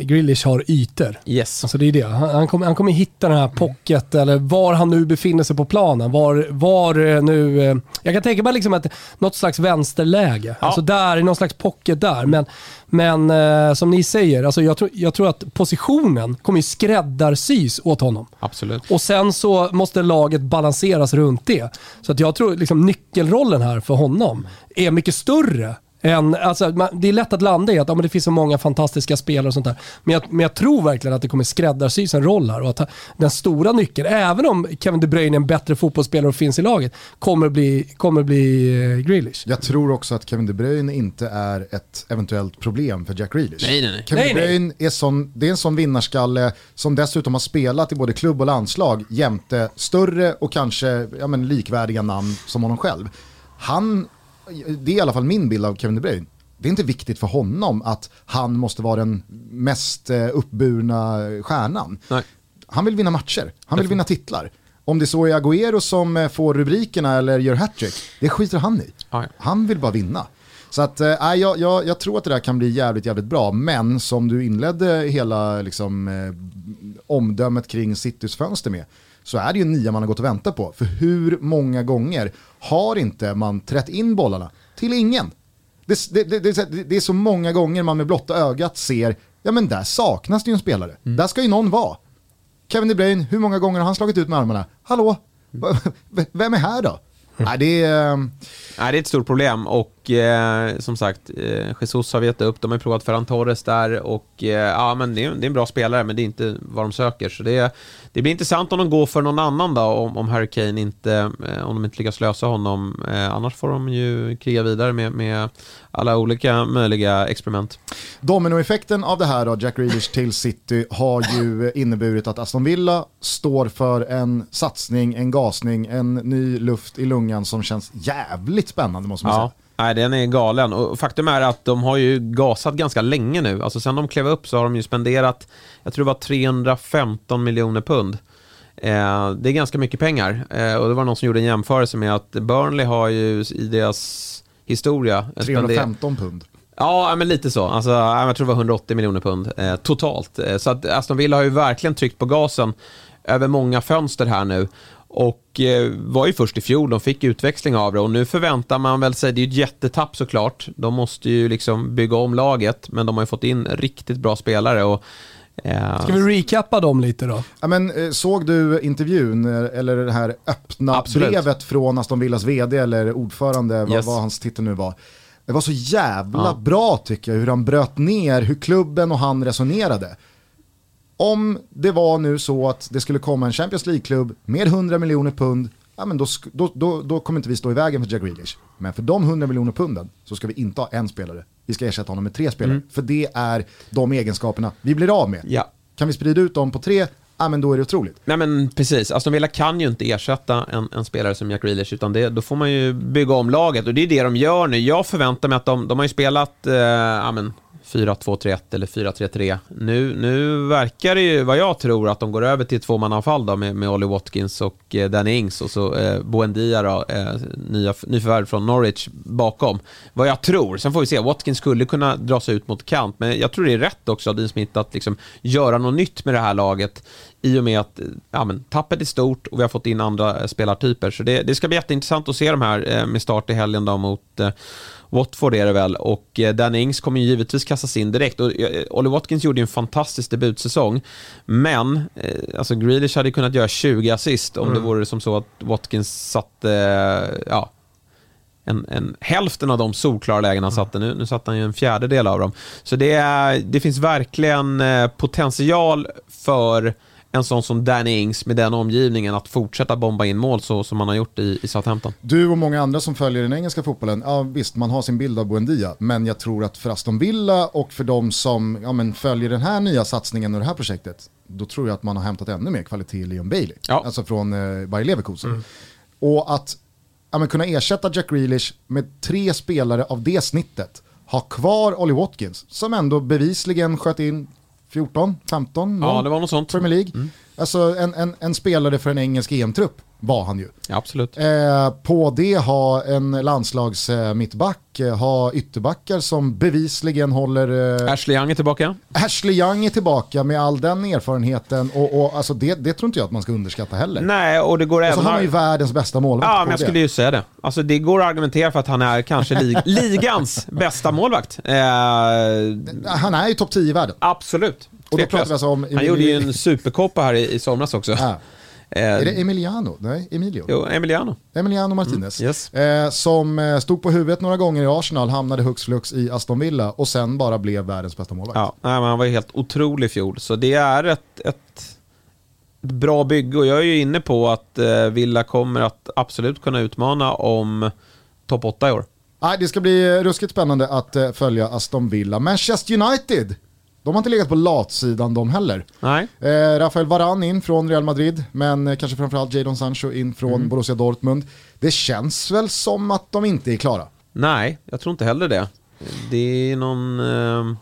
Grealish har ytor. yes. Alltså det är det. Han, han, kommer, han kommer hitta den här pocket, eller var han nu befinner sig på planen. Var, var eh, nu... eh, jag kan tänka mig liksom att något slags vänsterläge. Ja. Alltså där, någon slags pocket där. Men, men eh, som ni säger, alltså jag, tror, jag tror att positionen kommer ju skräddarsys åt honom. Absolut. Och sen så måste laget balanseras runt det. Så att jag tror liksom nyckelrollen här för honom är mycket större. Än, alltså, man, det är lätt att landa i att ja, men det finns så många fantastiska spelare och sånt där. Men jag, men jag tror verkligen att det kommer skräddarsys en roll här. Och att den stora nyckeln, även om Kevin De Bruyne är en bättre fotbollsspelare och finns i laget, kommer bli, kommer bli eh, Grealish. Jag tror också att Kevin De Bruyne inte är ett eventuellt problem för Jack Grealish. Nej, nej, nej. Kevin Nej, De nej. Bruyne är, sån, det är en sån vinnarskalle som dessutom har spelat i både klubb och landslag jämte större och kanske ja, men, likvärdiga namn som honom själv. Han, det är i alla fall min bild av Kevin De Bruyne. Det är inte viktigt för honom att han måste vara den mest eh, uppburna stjärnan. Nej. Han vill vinna matcher, han vill vinna titlar. Om det så är Agüero som eh, får rubrikerna eller gör hattrick, det skiter han i. Han vill bara vinna. Så att, nej, jag, jag, jag tror att det där kan bli jävligt, jävligt bra. Men som du inledde hela liksom, eh, omdömet kring Citys fönster med, så är det ju en nia man har gått och väntat på. För hur många gånger har inte man trätt in bollarna till ingen? Det, det, det, det, är så många gånger man med blotta ögat ser, ja men där saknas det ju en spelare. Där ska ju någon vara. Kevin De Bruyne, hur många gånger har han slagit ut med armarna? Hallå? Vem är här då? Nej, det är... eh, Nej, det är ett stort problem och eh, som sagt, eh, Jesus har vi gett upp, de har provat Ferran Torres där och eh, ja, men det är, det är en bra spelare, men det är inte vad de söker. Så det, det blir intressant om de går för någon annan då, om, om Harry Kane inte, eh, om de inte lyckas lösa honom. Eh, annars får de ju kriga vidare med, med alla olika möjliga experiment. Dominoeffekten av det här då, Jack Grealish till City, har ju inneburit att Aston Villa står för en satsning, en gasning, en ny luft i lungan som känns jävligt spännande måste man Ja. säga. Nej, den är galen. Och faktum är att de har ju gasat ganska länge nu. Alltså sen de klev upp så har de ju spenderat, jag tror det var 315 miljoner pund. Eh, det är ganska mycket pengar. Eh, och det var någon som gjorde en jämförelse med att Burnley har ju i deras historia... spenderat- 315 pund. Ja, men lite så. Alltså, jag tror det var 180 miljoner pund eh, totalt. Eh, så att Aston Villa har ju verkligen tryckt på gasen över många fönster här nu. Och eh, var ju först i fjol, de fick utväxling av det och nu förväntar man väl sig, det är ju ett jättetapp såklart. De måste ju liksom bygga om laget, men de har ju fått in riktigt bra spelare. Och, eh, Ska vi recappa dem lite då? Ja, men, eh, såg du intervjun eh, eller det här öppna Absolut. brevet från Aston Villas vd eller ordförande, vad, Yes. vad hans titel nu var. Det var så jävla Ja. bra tycker jag hur han bröt ner hur klubben och han resonerade. Om det var nu så att det skulle komma en Champions League-klubb med 100 miljoner pund, ja, men då, då, då, då kommer inte vi stå i vägen för Jack Grealish. Men för de 100 miljoner punden så ska vi inte ha en spelare. Vi ska ersätta honom med tre spelare. För det är de egenskaperna vi blir av med. Ja. Kan vi sprida ut dem på tre, ja men då är det otroligt. Nej men precis, Aston Villa kan ju inte ersätta en, en spelare som Jack Grealish utan det, då får man ju bygga om laget och det är det de gör nu. Jag förväntar mig att de, de har ju spelat eh, ja, men 4-2-3-1 eller 4-3-3. Nu, nu verkar det ju, vad jag tror, att de går över till tvåmannaanfall då med, med Ollie Watkins och eh, Danny Ings och så eh, Buendia då, eh, nya, nyförvärv från Norwich bakom. Vad jag tror, sen får vi se, Watkins skulle kunna dra sig ut mot kant, men jag tror det är rätt också av Dean Smith att liksom göra något nytt med det här laget i och med att ja, men, tappet är stort och vi har fått in andra eh, spelartyper. Så det, det ska bli jätteintressant att se de här eh, med start i helgen då mot eh, Watford är det väl och eh, Danny Ings kommer ju givetvis kastas in direkt. Och, eh, Olly Watkins gjorde ju en fantastisk debutsäsong, men eh, alltså Grealish hade kunnat göra 20 assist om Mm. det vore som så att Watkins satte, ja, en, en, hälften av de solklara lägen han satte. Nu, nu satte han ju en fjärdedel av dem. Så det, är, det finns verkligen potential för en sån som Danny Ings med den omgivningen att fortsätta bomba in mål så som man har gjort i, i Southampton. Du och många andra som följer den engelska fotbollen, ja visst man har sin bild av Buendia, men jag tror att för Aston Villa och för de som ja, men följer den här nya satsningen och det här projektet, då tror jag att man har hämtat ännu mer kvalitet i Leon Bailey, Ja. alltså från eh, Bayer Leverkusen. Och att ja, men kunna ersätta Jack Grealish med tre spelare av det snittet, ha kvar Ollie Watkins, som ändå bevisligen sköt in 14, 15 mål. Ja, det var något sånt. Premier League. Alltså en, en, en spelare för en engelsk EM-trupp var han ju. Ja, absolut. Eh, på det ha en landslags eh, mittback, eh, ha ytterbackar som bevisligen håller... Eh, Ashley Young är tillbaka. Ashley Young är tillbaka med all den erfarenheten och, och alltså det, det tror inte jag att man ska underskatta heller. Nej, och det går även... har man ju världens bästa målvakt Ja, men jag det. skulle ju säga det. Alltså, det går att argumentera för att han är kanske lig ligans bästa målvakt. Eh, Han är ju topp 10 i världen. absolut. Och då pratar vi alltså om... Han gjorde ju en superkoppa här i, i somras också. Ja. Eh, Är det Emiliano? Nej, Emilio. Jo, Emiliano. Emiliano Martinez. Mm, yes. eh, som eh, stod på huvudet några gånger i Arsenal, hamnade hux flux i Aston Villa och sen bara blev världens bästa målvakt. Ja, nej, men han var ju helt otrolig i fjol. Så det är ett, ett, bra bygge och jag är ju inne på att eh, Villa kommer att absolut kunna utmana om topp 8 i år. Nej, det ska bli ruskigt spännande att följa Aston Villa. Manchester United, de har inte legat på latsidan de heller. Nej, Eh, Rafael Varane in från Real Madrid, men eh, kanske framförallt Jadon Sancho in från Mm. Borussia Dortmund. Det känns väl som att de inte är klara. nej, jag tror inte heller det. Det är någon eh,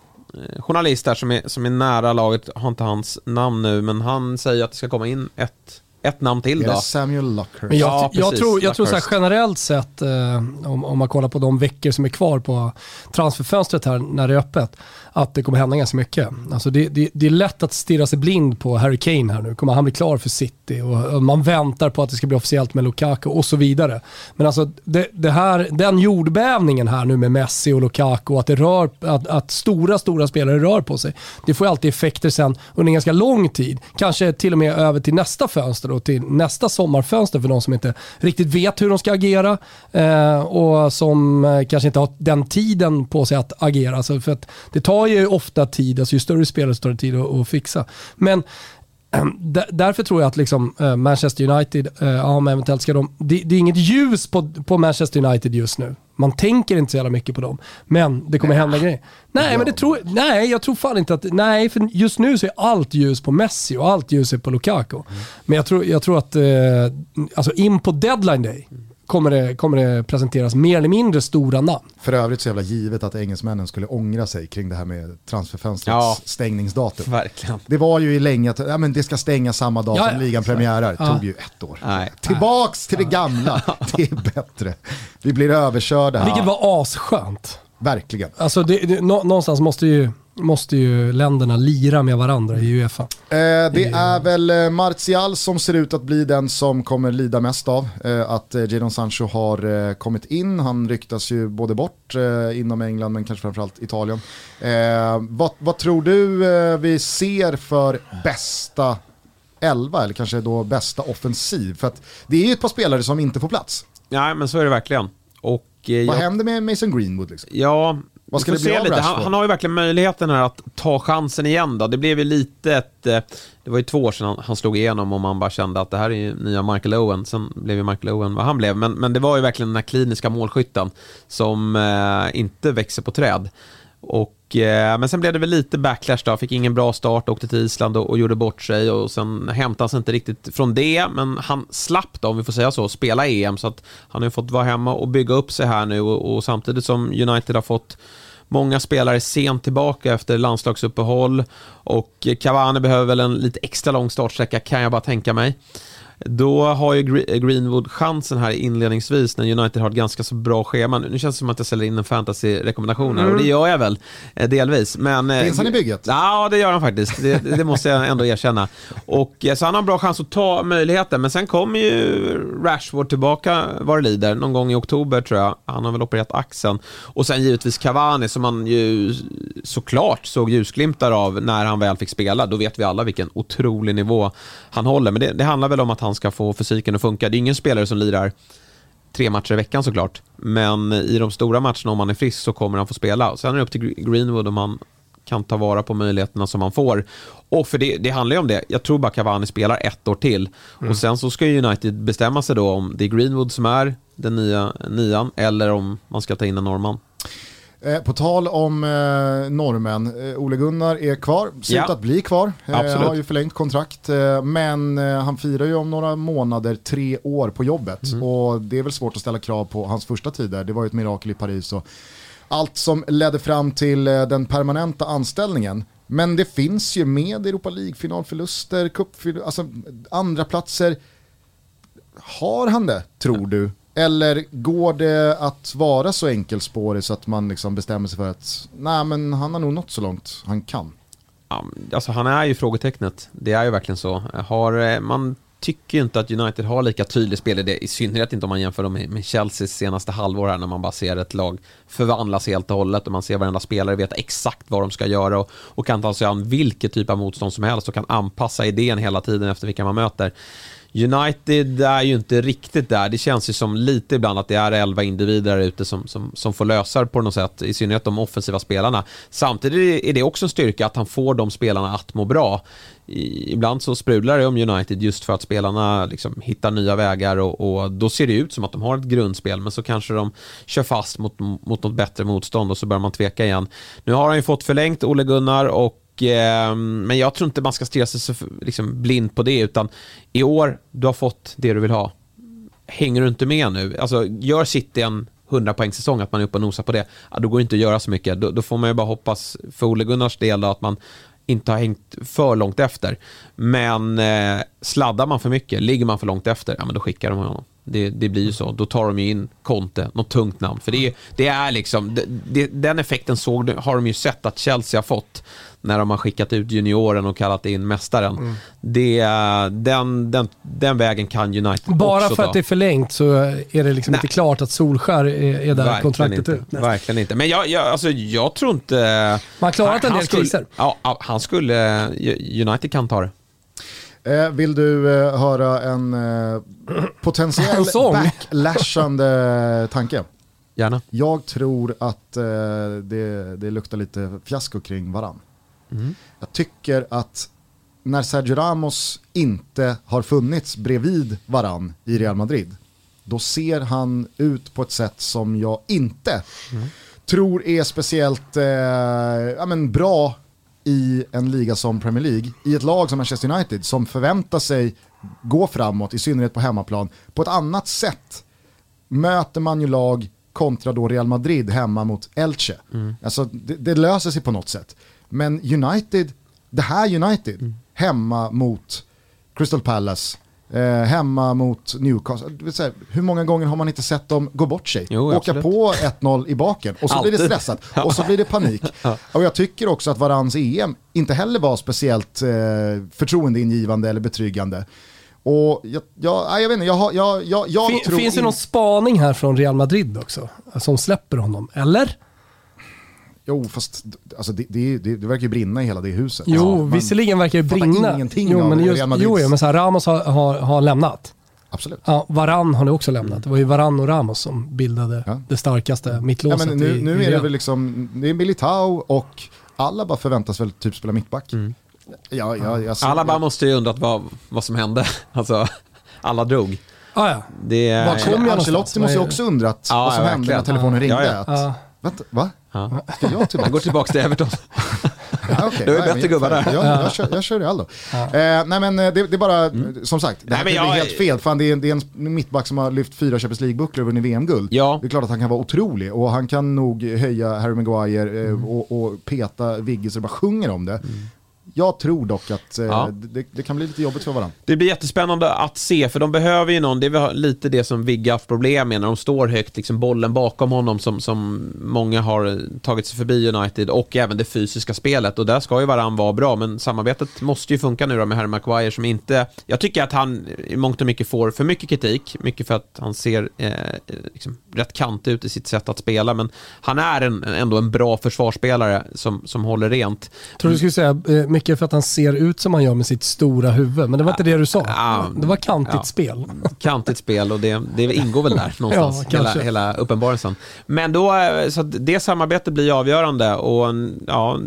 journalist där som är, som är nära laget, har inte hans namn nu, men han säger att det ska komma in ett, ett namn till då. Samuel Luckhurst? Men jag, Ja, jag precis. tror, jag tror så här, generellt sett, eh, om, om man kollar på de veckor som är kvar på transferfönstret här när det är öppet, att det kommer hända ganska mycket. Alltså det, det, det är lätt att stirra sig blind på Harry Kane här nu. Kommer han bli klar för City? Och, man väntar på att det ska bli officiellt med Lukaku och så vidare. Men alltså det, det här, den jordbävningen här nu med Messi och Lukaku, att, det rör, att, att stora, stora spelare rör på sig. Det får ju alltid effekter sen under en ganska lång tid. Kanske till och med över till nästa fönster och till nästa sommarfönster för de som inte riktigt vet hur de ska agera eh, och som eh, kanske inte har den tiden på sig att agera. Alltså för att det tar ju ofta tid, alltså ju större spelare desto större tid att, att fixa. Men Ehm, där- Därför tror jag att liksom, eh, Manchester United, eh, ja men eventuellt ska de, det, det är inget ljus på, på Manchester United just nu. Man tänker inte så jävla mycket på dem. Men det kommer hända grejer. Nej, men det tror, nej, jag tror fan inte att, nej, för just nu så är allt ljus på Messi och allt ljus är på Lukaku. Men jag tror, jag tror att, eh, alltså in på deadline day kommer det, kommer det presenteras mer eller mindre stora namn. För övrigt så jävla givet att engelsmännen skulle ångra sig kring det här med transferfönstrets Ja. stängningsdatum. Verkligen. Det var ju i länge att ja, men det ska stänga samma dag Ja, som ja. ligan premiärar. Ja. tog ju ett år. Nej. Tillbaks till det gamla. Det är bättre. Vi blir överkörda här. Vilket var asskönt. Verkligen. Alltså det, det, nå, någonstans måste ju, måste ju länderna lira med varandra i Uefa. Eh, det är väl eh, Martial som ser ut att bli den som kommer lida mest av eh, att eh, Jadon Sancho har eh, kommit in. Han ryktas ju både bort eh, inom England men kanske framförallt Italien. Eh, vad, vad tror du eh, vi ser för bästa elva eller kanske då bästa offensiv? För att det är ju ett par spelare som inte får plats. Nej, men så är det verkligen. Och, eh, Vad jag- händer med Mason Greenwood? Liksom? Ja, Vad ska det bli av lite. Han, han har ju verkligen möjligheten här att ta chansen igen då. Det blev ju lite ett... eh, Det var ju två år sedan han, han slog igenom och man bara kände att det här är ju nya Michael Owen. Sen blev ju Michael Owen vad han blev. Men, men det var ju verkligen den här kliniska målskytten som eh, inte växer på träd. Och, eh, men sen blev det väl lite backlash då, fick ingen bra start, åkte till Island och, och gjorde bort sig. Och sen hämtade han sig inte riktigt från det, men han slapp då, om vi får säga så, spela EM så att han har ju fått vara hemma och bygga upp sig här nu. Och, och samtidigt som United har fått Många spelare sent tillbaka efter landslagsuppehåll. Och Cavani behöver väl en lite extra lång startsträcka kan jag bara tänka mig. Då har ju Greenwood chansen här inledningsvis när United har ett ganska så bra schema. Nu känns det som att jag säljer in en fantasy-rekommendation här mm. och det gör jag väl eh, delvis. Men, eh, Finns han i bygget? Ja, det gör han faktiskt. Det, det måste jag ändå erkänna. Och, eh, så han har en bra chans att ta möjligheten. Men sen kommer ju Rashford tillbaka vad det lider, någon gång i oktober tror jag. Han har väl opererat axeln. Och sen givetvis Cavani som man ju såklart såg ljusglimtar av när han väl fick spela. Då vet vi alla vilken otrolig nivå han håller. Men det, det handlar väl om att han han ska få fysiken att funka. Det är ingen spelare som lirar tre matcher i veckan såklart. Men i de stora matcherna, om han är frisk, så kommer han få spela. Sen är det upp till Greenwood om han kan ta vara på möjligheterna som han får. Och för det, det handlar ju om det. Jag tror bara Cavani spelar ett år till. Mm. Och sen så ska United bestämma sig då om det är Greenwood som är den nya nian eller om man ska ta in en norrman. Eh, på tal om eh, norrmän, eh, Ole Gunnar är kvar, ser ut att bli kvar. Eh, har ju förlängt kontrakt, eh, men eh, han firar ju om några månader tre år på jobbet. Mm. Och det är väl svårt att ställa krav på hans första tid där, det var ju ett mirakel i Paris. Och allt som ledde fram till eh, den permanenta anställningen. Men det finns ju med Europa League-finalförluster, cupförluster, alltså andra platser. Har han det, tror du? Eller går det att vara så enkelspårig så att man liksom bestämmer sig för att nej men han har nog nått så långt han kan? alltså han är ju frågetecknet. Det är ju verkligen så. Har, eh, man tycker ju inte att United har lika tydlig spelidé, i synnerhet inte om man jämför dem med Chelseas senaste halvår här när man bara ser ett lag förvandlas helt och hållet och man ser varenda spelare veta exakt vad de ska göra och, och kan ta sig an vilket typ av motstånd som helst och kan anpassa idén hela tiden efter vilka man möter. United är ju inte riktigt där. Det känns ju som lite ibland att det är elva individer där ute som, som, som får lösa det på något sätt, i synnerhet de offensiva spelarna. Samtidigt är det också en styrka att han får de spelarna att må bra. ibland så sprudlar det om United just för att spelarna liksom hittar nya vägar och, och, då ser det ut som att de har ett grundspel men så kanske de kör fast mot, mot något bättre motstånd och så börjar man tveka igen. Nu har han ju fått förlängt Ole Gunnar och eh, men jag tror inte man ska stirra sig så liksom, blind på det, utan i år, du har fått det du vill ha. Hänger du inte med nu, alltså gör City en 100 poäng säsong, att man är uppe och nosar på det, ja, då går det inte att göra så mycket. Då, då får man ju bara hoppas för Ole Gunnars del då, att man inte har hängt för långt efter. Men eh, sladdar man för mycket, ligger man för långt efter, ja men då skickar de honom. Det, det blir ju så. Då tar de ju in Conte, något tungt namn. För det, det är liksom, det, det, den effekten såg, har de ju sett att Chelsea har fått när de har skickat ut junioren och kallat in mästaren. Mm. Det, den, den, den vägen kan United Bara också för ta. att det är förlängt så är det liksom inte klart att Solskär är, är där Verkligen kontraktet inte. ut. Nej. Verkligen inte. Men jag, jag, alltså, jag tror inte... Man har klarat en del skulle, kriser. Ja, han skulle... United kan ta det. Eh, vill du eh, höra en eh, potentiell backlashande tanke? Gärna. Jag tror att det, det luktar lite fiasko kring varann. Mm. Jag tycker att när Sergio Ramos inte har funnits bredvid varann i Real Madrid, då ser han ut på ett sätt som jag inte mm. tror är speciellt eh, ja, men bra i en liga som Premier League, i ett lag som Manchester United som förväntar sig gå framåt, i synnerhet på hemmaplan, på ett annat sätt möter man ju lag kontra då Real Madrid hemma mot Elche. Mm. Alltså det, det, löser sig på något sätt. Men United, det här United, mm. hemma mot Crystal Palace, eh, hemma mot Newcastle. Säga, hur många gånger har man inte sett dem gå bort sig? Jo, Åka absolut. på 1-0 i baken och så Alltid. blir det stressat och så blir det panik. ja. Och jag tycker också att Varans EM inte heller var speciellt eh, förtroendeingivande eller betryggande. Och jag, jag, jag vet inte, jag, jag, jag, jag fin, tror... Finns det någon spaning här från Real Madrid också? Som släpper honom, eller? Jo, fast alltså, det, det, det, det verkar ju brinna i hela det huset. Jo, ja, visserligen verkar det brinna. ingenting jo, men just, Jo, men så här, Ramos har, har, har lämnat. Absolut. Ja, Varann har ni också lämnat. Det var ju Varann och Ramos som bildade ja. det starkaste mittlåset. Ja, nu, nu är det väl liksom, det är Militao och alla bara förväntas väl typ spela mittback. Mm. Ja, ja, alla bara måste ju undrat vad, vad som hände. Alltså, alla drog. Ah, ja. det, Var kom jag Ancelotti måste ju också undrat vad som hände när telefonen ringde. Ja, ja. Att, Vänta, va? Ja. Ska jag tillbaka? Han går tillbaka till Everton. Ja, okay. Det var ju bättre gubbar där. Jag, jag, kör, jag kör Real då. Eh, nej men eh, det, det är bara, som sagt, det här Nej, men jag- helt fel. Fan, det, är, det är en mittback som har lyft fyra Champions League-bucklor och vunnit VM-guld. Ja. Det är klart att han kan vara otrolig och han kan nog höja Harry Maguire eh, och, och peta Vigge så det bara sjunger om det. Jag tror dock att eh, Ja. det, det kan bli lite jobbigt för varandra. Det blir jättespännande att se, för de behöver ju någon, det är lite det som Vigge haft problem med när de står högt, liksom bollen bakom honom som, som många har tagit sig förbi United och även det fysiska spelet och där ska ju varann vara bra, men samarbetet måste ju funka nu då med Harry Maguire som inte, jag tycker att han i mångt och mycket får för mycket kritik, mycket för att han ser eh, liksom, rätt kant ut i sitt sätt att spela, men han är en, ändå en bra försvarsspelare som, som håller rent. tror du skulle säga eh, mycket för att han ser ut som han gör med sitt stora huvud, men det var inte det du sa. Det var kantigt Ja. spel. kantigt spel och det, det ingår väl där någonstans, Ja, hela, hela uppenbarelsen. Men då, eh, så det samarbetet blir avgörande och en- ja,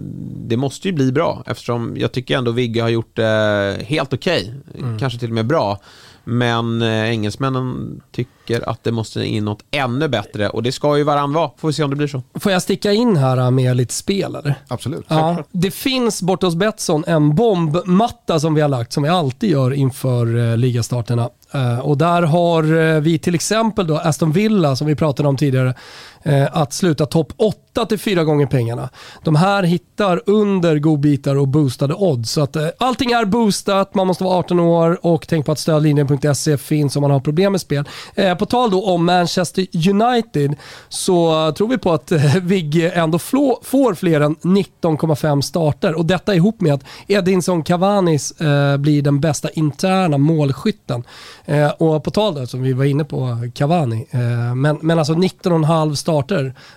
det måste ju bli bra eftersom jag tycker ändå Vigge har gjort det helt okej, Mm. kanske till och med bra. Men eh, engelsmännen tycker att det måste in något ännu bättre och det ska ju varann vara. Får vi se om det blir så. Får jag sticka in här med lite spel eller? Absolut. Ja, det finns borta hos Betsson en bombmatta som vi har lagt, som vi alltid gör inför eh, ligastarterna. Eh, och där har eh, vi till exempel då Aston Villa, som vi pratade om tidigare, eh, Eh, att sluta topp 8 till fyra gånger pengarna. De här hittar under godbitar och boostade odds. Så att, eh, allting är boostat, man måste vara 18 år och tänk på att stödlinjen.se finns om man har problem med spel. Eh, på tal då om Manchester United så tror vi på att eh, Vigge ändå flå, får fler än 19,5 starter och detta ihop med att Edinson Cavanis eh, blir den bästa interna målskytten. Eh, och på tal där som vi var inne på Cavani, eh, men, men alltså 19,5 starter,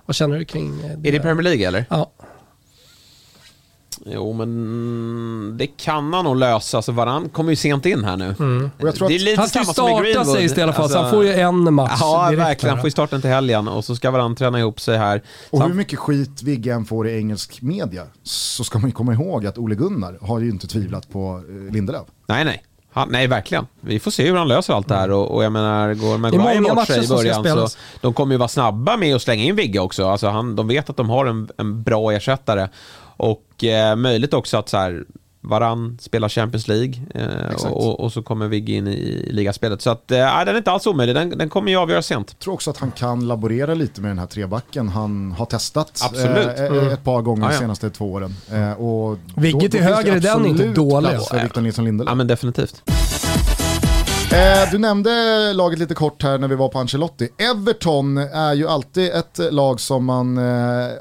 vad känner du kring eh, Är det Premier League eller? Ja. Jo, men det kan han nog lösa. Så varann kommer ju sent in här nu. Och jag tror det är att- lite Han ska ju starta Greenwood. sist i alla fall, så han Alltså- får ju en match Ja, verkligen. Han får ju starten till helgen och så ska varann träna ihop sig här. Och Så hur mycket skit Vigge än får i engelsk media så ska man ju komma ihåg att Ole Gunnar har ju inte tvivlat på eh, Lindelöf. Nej, nej. Han, nej, verkligen. Vi får se hur han löser allt det här och, och jag menar, går Maguire bort sig i början så de kommer ju vara snabba med att slänga in Vigge också. Alltså han, de vet att de har en, en bra ersättare och eh, möjligt också att så här, Varann spelar Champions League eh, och, och så kommer Vigge in i ligaspelet. Så att, eh, den är inte alls omöjlig. Den, den kommer ju avgöra sent. Jag tror också att han kan laborera lite med den här trebacken han har testat Absolut. eh, Mm. ett par gånger de ja. senaste två åren. Eh, och Vigge då- till höger är den inte dålig, plats för. Victor Nilsson Lindelöf. Ja, men definitivt. Eh, du nämnde laget lite kort här när vi var på Ancelotti. Everton är ju alltid ett lag som man eh,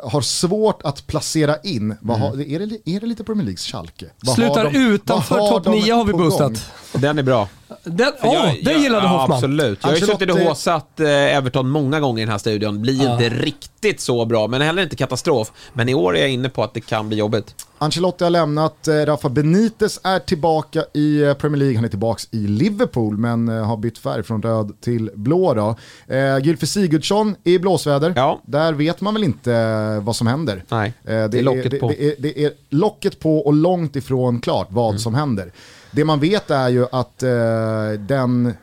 har svårt att placera in. Vad har, är, det, är det lite Premier Leagues Schalke? Vad har Slutar de- utanför vad har topp de 9 har vi på boostat. gång? Den är bra. Den, För åh, jag- det jag- gillade ja, Hoffman. Absolut. Jag har ju suttit och Ancelotti- håsat eh, Everton många gånger i den här studion. Blir inte riktigt så bra, men heller inte katastrof. Men i år är jag inne på att det kan bli jobbigt. Ancelotti har lämnat, eh, Rafa Benitez är tillbaka i eh, Premier League, han är tillbaka i Liverpool men eh, har bytt färg från röd till blå. Då. Eh, Sigurdsson är i blåsväder, Ja. där vet man väl inte vad som händer. Nej, Eh, det är locket på. Det är, det är locket på och långt ifrån klart vad Mm. som händer. Det man vet är ju att eh, den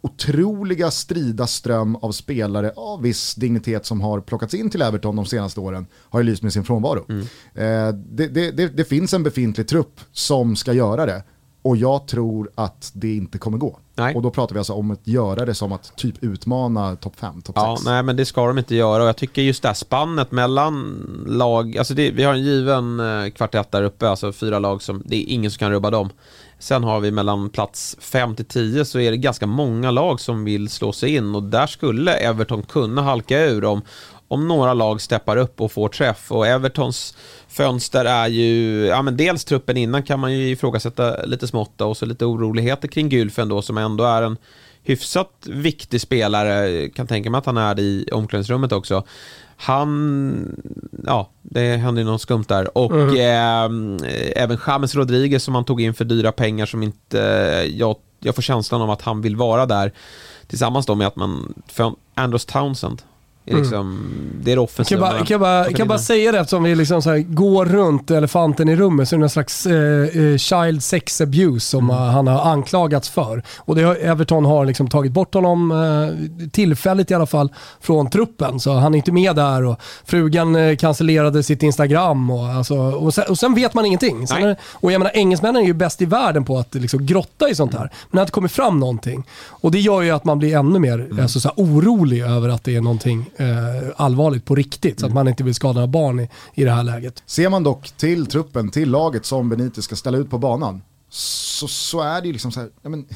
otroliga strida ström av spelare av viss dignitet som har plockats in till Everton de senaste åren har ju lyst med sin frånvaro. Mm. Eh, det, det, det, det finns en befintlig trupp som ska göra det och jag tror att det inte kommer gå. Nej. Och då pratar vi alltså om att göra det som att typ utmana topp 5, topp 6. Ja, nej men det ska de inte göra och jag tycker just det här spannet mellan lag, alltså vi har en given eh, kvartett där uppe, alltså fyra lag som, det är ingen som kan rubba dem. Sen har vi mellan plats 5 till 10 så är det ganska många lag som vill slå sig in och där skulle Everton kunna halka ur om, om några lag steppar upp och får träff och Evertons fönster är ju, ja men dels truppen innan kan man ju ifrågasätta lite smått och så lite oroligheter kring Gylfen då som ändå är en hyfsat viktig spelare, kan tänka mig att han är det i omklädningsrummet också. Han, ja, det hände något skumt där. Och eh, även James Rodriguez som han tog in för dyra pengar som inte, eh, jag, jag får känslan av att han vill vara där. Tillsammans då med att man, för Andros Townsend är liksom, det är det offensiva. Kan jag bara, kan jag bara, kan jag bara säga det eftersom vi liksom så här går runt elefanten i rummet så är det någon slags eh, eh, child sex abuse som Mm. han har anklagats för. Och det har, Everton har liksom tagit bort honom, eh, tillfälligt i alla fall, från truppen. Så han är inte med där och frugan eh, cancellerade sitt Instagram. Och, alltså, och, sen, och sen vet man ingenting. Sen är, och jag menar, engelsmännen är ju bäst i världen på att liksom, grotta i sånt här. Men det har inte kommit fram någonting. Och det gör ju att man blir ännu mer Mm. alltså, så här, orolig över att det är någonting eh, allvarligt på riktigt. Så Mm. att man inte vill skada några barn i, i det här läget. Ser man dock till truppen, till laget som Benitez ska ställa ut på banan, så, så är det ju liksom så här, ja, men,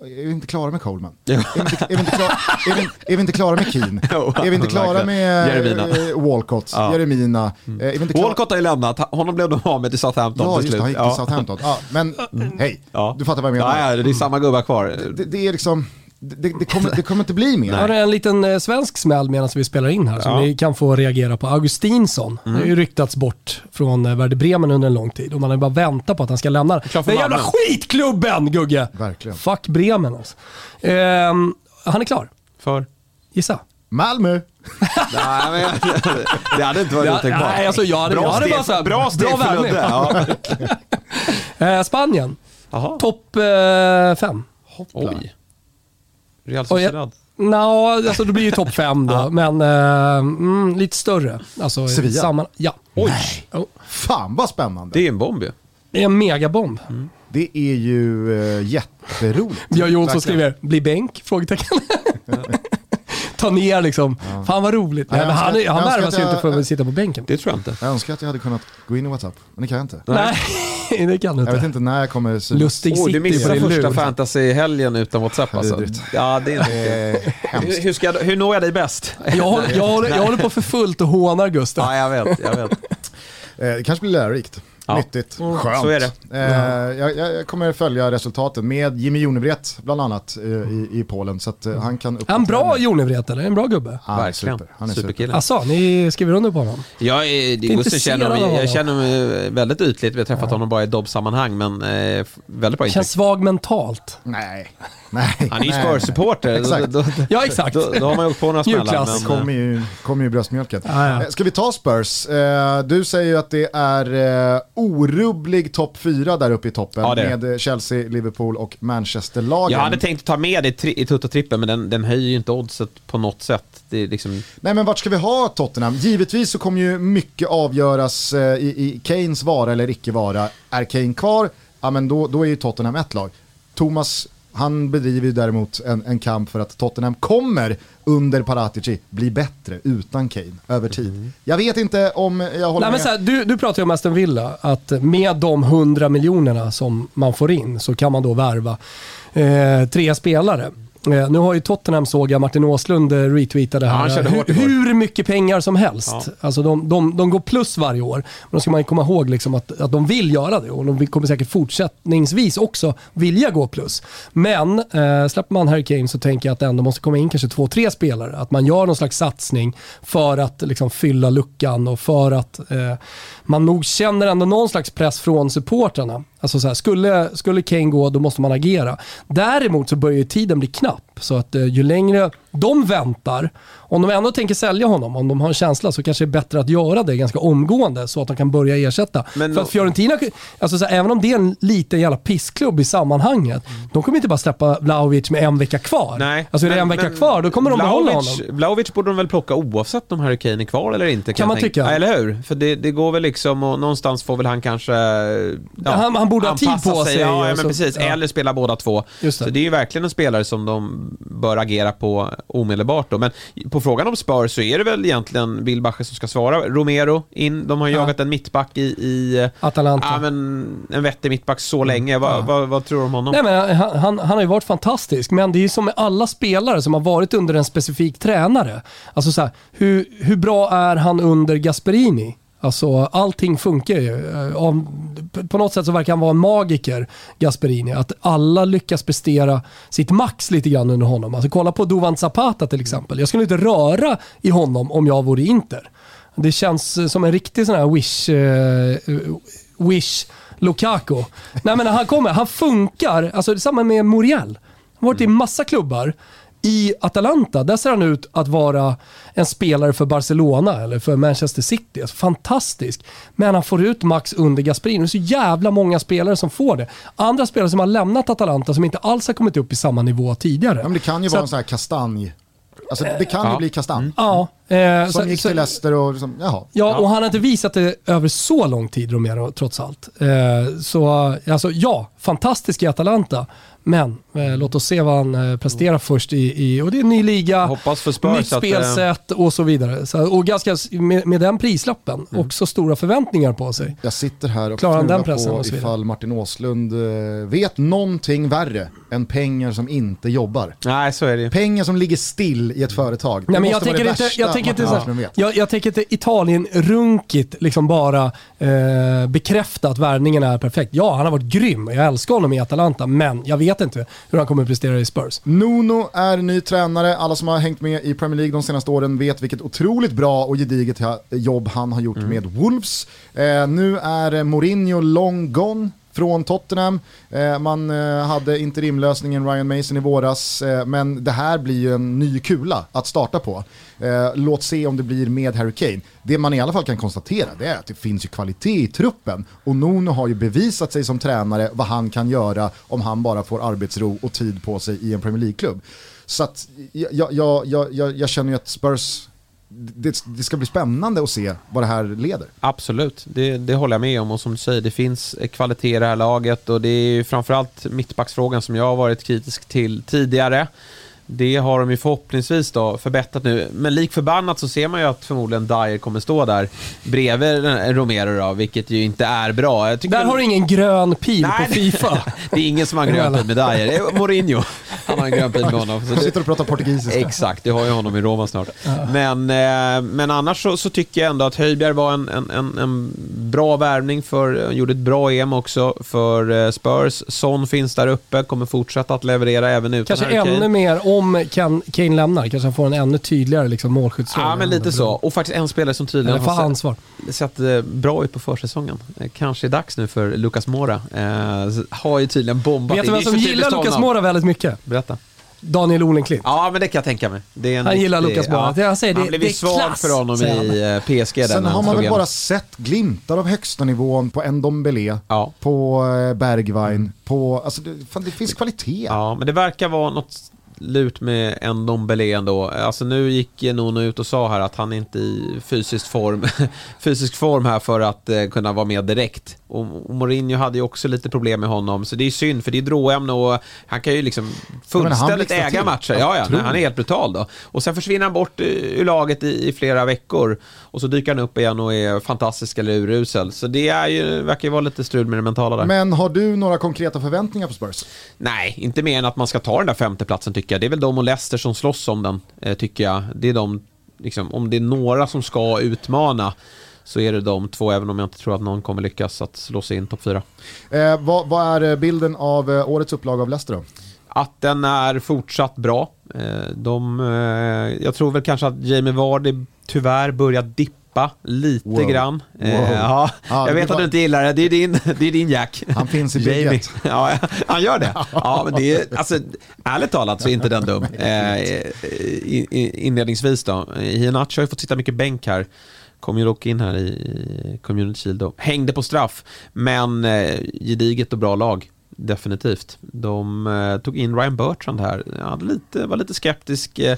är vi inte klara med Coleman? Är, vi inte, är, vi inte klara, är, vi, är vi inte klara med Keane? Är vi inte klara med Jeremina. eh, Walcott, Ja. Jeremina? Eh, Är vi inte klara? Walcott har ju lämnat, honom blev de av med till Southampton Ja, just det, han gick till Southampton. Ja, men hej, Ja. du fattar vad jag menar. Ja, ja, det är samma gubbar kvar. Det, det är liksom, det, det, kommer, det kommer inte bli mer. Har en liten eh, svensk smäll medan vi spelar in här som Ja. Mm. ni kan få reagera på. Augustinsson Det har ju ryktats bort från eh, Werder Bremen under en lång tid och man har ju bara väntat på att han ska lämna för den jävla skitklubben Gugge! Verkligen. Fuck Bremen alltså. Ehm, han är klar. För? Gissa. Malmö. Nej, men, det hade inte varit otänkbart. nej, alltså, jag hade- bra jag hade steg, bara så här, bra steg bra för. Ludde. Ja. Eh, Spanien. Topp eh, fem. Hoppla. Oj. Real Sociedad. Nå, alltså det blir ju topp fem då, men eh, mm, lite större. Alltså, i Sevilla? Samman, ja. Oj, Oh, Fan vad spännande. det är en bomb ju. det är en megabomb. Det är ju uh, jätteroligt. Björn Jonsson skriver, bli bänk? Frågetecken. Ta ner liksom. Fan vad roligt. Ja, Nej, men jag han, han jag värvas ju jag- inte för att sitta på bänken. Det tror jag inte. Jag önskar att jag hade kunnat gå in i WhatsApp, men det kan jag inte. Nej, det kan du Jag vet inte. inte när jag kommer synas. Lustig Åh, du missar första lur. fantasy-helgen utan WhatsApp alltså. Ja, det är inte... Eh, hemskt. Hur, jag, hur når jag dig bäst? Jag, håller- jag, håller, jag håller på för fullt och hånar Gustav. Ja, jag vet. Jag vet. Eh, det kanske blir lärorikt. Ja. Nyttigt, skönt. så är det. Eh, jag, jag kommer följa resultaten med Jimmy Jonevret bland annat eh, i, i Polen. Så att eh, han kan Är han bra. Jonevret eller? En bra gubbe? Är Verkligen. super. Han är super. Superkille. Asså, ni skriver under på honom? Jag, är, det, Gustav känner mig, jag honom. känner mig väldigt ytligt. Vi har träffat honom bara i dobbsammanhang, men eh, väldigt bra intryck. Känns svag mentalt. Nej, nej. Han är ju. Spurs-supporter. Exakt. Då, då, Ja, exakt. då, då har man ju åkt på några smällar. Men, kommer eh, ju, kommer ju bröstmjölken. Ja, ja. Eh, Ska vi ta Spurs? Eh, Du säger ju att det är orubblig topp fyra där uppe i toppen Ja, med Chelsea, Liverpool och Manchester-lagen. jag hade tänkt ta med det i tri- i Tutto-trippen, men den, den höjer ju inte oddset på något sätt. Det är liksom, Nej men vart ska vi ha Tottenham? Givetvis så kommer ju mycket avgöras i, i Kanes vara eller icke vara. Är Kane kvar, ja men då, då är ju Tottenham ett lag. Thomas, han bedriver ju däremot en, en kamp för att Tottenham kommer under Paratici bli bättre utan Kane över tid. Jag vet inte om jag håller Nej, men med. så här, du, du pratar ju om Aston Villa, att med de 100 miljonerna som man får in så kan man då värva eh, tre spelare. Eh, nu har ju Tottenham, såg jag, Martin Åslund eh, retweetade Ja, här, körde hur, hårt igår. hur mycket pengar som helst. Ja. Alltså de, de, de går plus varje år. Men då ska man ju komma ihåg liksom att, att de vill göra det och de kommer säkert fortsättningsvis också vilja gå plus. Men eh, släpper man Harry Kane så tänker jag att det ändå måste komma in kanske två, tre spelare. Att man gör någon slags satsning för att liksom, fylla luckan och för att eh, man nog känner ändå någon slags press från supportrarna. Alltså så här, skulle, skulle Kane gå, då måste man agera. Däremot så börjar ju tiden bli knapp. Så att eh, ju längre de väntar, om de ändå tänker sälja honom, om de har en känsla, så kanske det är bättre att göra det ganska omgående så att de kan börja ersätta. Men För att Fiorentina, alltså så här, även om det är en liten jävla pissklubb i sammanhanget, de kommer inte bara släppa Vlahovic med en vecka kvar. nej. Alltså är det en vecka men kvar, då kommer de behålla honom. Vlahovic- borde de väl plocka oavsett om Harry Kane är kvar eller inte. Kan jag man tänka. tycka. Ja, eller hur? För det, det går väl liksom och någonstans får väl han kanske... Ja, han- han borde ha tid på sig Ja, och ja men precis. Eller spela båda två. Det. Så det är ju verkligen en spelare som de bör agera på omedelbart då. Men på frågan om Spurs så är det väl egentligen Wilbacher som ska svara. Romero in, de har Ja. jagat en mittback i, i Atalanta. Ja, men en vettig mittback så länge. Va, vad, vad tror du om honom? Nej, men han, han, han har ju varit fantastisk, men det är ju som med alla spelare som har varit under en specifik tränare. Alltså så här, hur, hur bra är han under Gasperini? Alltså allting funkar ju. Eh, på något sätt så verkar han vara en magiker, Gasperini. Att alla lyckas prestera sitt max lite grann under honom. Alltså kolla på Duvan Zapata till exempel. Jag skulle inte röra i honom om jag vore Inter. Det känns eh, som en riktig sån här wish, Uh, wish Lukaku. Nej men han kommer, han funkar. Alltså det är samma med Muriel. Han har varit i massa klubbar. I Atalanta, där ser han ut att vara en spelare för Barcelona eller för Manchester City. Alltså, fantastisk. Men han får ut max under Gasperini. Det är så jävla många spelare som får det. Andra spelare som har lämnat Atalanta som inte alls har kommit upp i samma nivå tidigare. Ja, men det kan ju Så vara en att- sån här kastanj. Alltså det kan ju Ja. bli kastanj. Ja, eh, Som så- gick till Leicester och liksom, jaha. Ja, och han har inte visat det över så lång tid Romero, trots allt. Eh, så alltså, ja, fantastisk i Atalanta. Men eh, låt oss se vad han eh, presterar först i, i, och det är en ny liga, Hoppas för Spurs nytt att, eh, spelsätt och så vidare. Så, och ganska, med, med den prislappen, också stora förväntningar på sig. Jag sitter här och Klarar han den fnular pressen på och ifall Martin Åslund eh, vet någonting värre än pengar som inte jobbar. Nej, så är det ju. Pengar som ligger still i ett företag. Det Nej, men jag tänker inte, jag tänker inte, så vet. jag, jag tänker inte Italien-runkigt liksom bara eh, bekräfta att värvningen är perfekt. Ja, han har varit grym. Jag älskar honom i Atalanta, men jag vet inte hur han kommer att prestera i Spurs. Nuno är ny tränare, alla som har hängt med i Premier League de senaste åren vet vilket otroligt bra och gediget jobb han har gjort med Wolves. Eh, nu är Mourinho long gone från Tottenham. Eh, man eh, hade interimlösningen Ryan Mason i våras, eh, men det här blir ju en ny kula att starta på. Eh, låt se om det blir med Harry Kane. Det man i alla fall kan konstatera det är att det finns ju kvalitet i truppen och Nuno har ju bevisat sig som tränare vad han kan göra om han bara får arbetsro och tid på sig i en Premier League-klubb. Så att jag, jag, jag, jag, jag känner ju att Spurs, det, det ska bli spännande att se vad det här leder. Absolut, det, det håller jag med om och som du säger, det finns kvalitet i det här laget och det är ju framförallt mittbacksfrågan som jag har varit kritisk till tidigare. Det har de ju förhoppningsvis då förbättrat nu, men lik förbannat så ser man ju att förmodligen Dyer kommer stå där bredvid Romero då, vilket ju inte är bra. Där har du ingen grön pil Nej, på Fifa. det är ingen som har en grön pil med Dyer, det är Mourinho. Han har en grön pil med honom. Så det, sitter och pratar portugisiska. Exakt, det har ju honom i Roma snart. Men, eh, men annars så, så tycker jag ändå att Höjbjerg var en, en, en, en bra värvning för, gjorde ett bra EM också för eh, Spurs. Son finns där uppe, kommer fortsätta att leverera även utan Kanske ännu mer om Kan- Kane lämnar. Kanske han får en ännu tydligare liksom, målskyttsroll. Ja, men lite så. Och faktiskt en spelare som tydligen Eller har ansvar. sett eh, bra ut på försäsongen. Eh, Kanske är dags nu för Lucas Mora. Eh, har ju tydligen bombat Vet du vem Det är som gillar honom. Mora väldigt mycket? Berätta. Daniel Olenklint. Ja, men det kan jag tänka mig. Det är en Han gillar Lukas Mora. Jag säger, det- han blev ju svag klass, för honom i eh, PSG. Sen har man väl bara sett glimtar av högsta nivån på Ndombele, Ja. på Bergwijn, på, alltså det, fan, det finns kvalitet. Ja, men det verkar vara något lut med en Dombele ändå. Alltså nu gick Nuno ut och sa här att han inte är i fysisk form, fysisk form här för att eh, kunna vara med direkt. Och, Mourinho hade ju också lite problem med honom, så det är synd för det är dråämne och han kan ju liksom fullständigt äga till. matcher. Ja, ja, nej, han är helt brutal då. Och sen försvinner han bort eh, ur laget i, i flera veckor och så dyker han upp igen och är fantastisk eller urusel. Så det är ju, verkar ju vara lite strul med det mentala där. Men har du några konkreta förväntningar på Spurs? Nej, inte mer än att man ska ta den där femteplatsen tycker jag. Det är väl de och Leicester som slåss om den, eh, tycker jag. Det är de, liksom, om det är några som ska utmana så är det de två, även om jag inte tror att någon kommer lyckas att slå sig in topp fyra. Eh, vad, vad är eh, bilden av eh, årets upplaga av Leicester då? Att den är fortsatt bra. Eh, de, eh, jag tror väl kanske att Jamie Vardy tyvärr börjar dippa lite Wow. grann. Eh, Wow. ja, Ja, jag vet att du inte gillar det, det är din, det är din Jack. Han finns i bygget. Ja, han gör det. Ja, men det är, alltså, ärligt talat så är inte den dum. Eh, inledningsvis då. Iheanacho har ju fått sitta mycket bänk här. Kom ju dock in här i Community Shield då. Hängde på straff, men eh, gediget och bra lag. Definitivt. De eh, tog in Ryan Bertrand här. Jag hade lite, var lite skeptisk eh,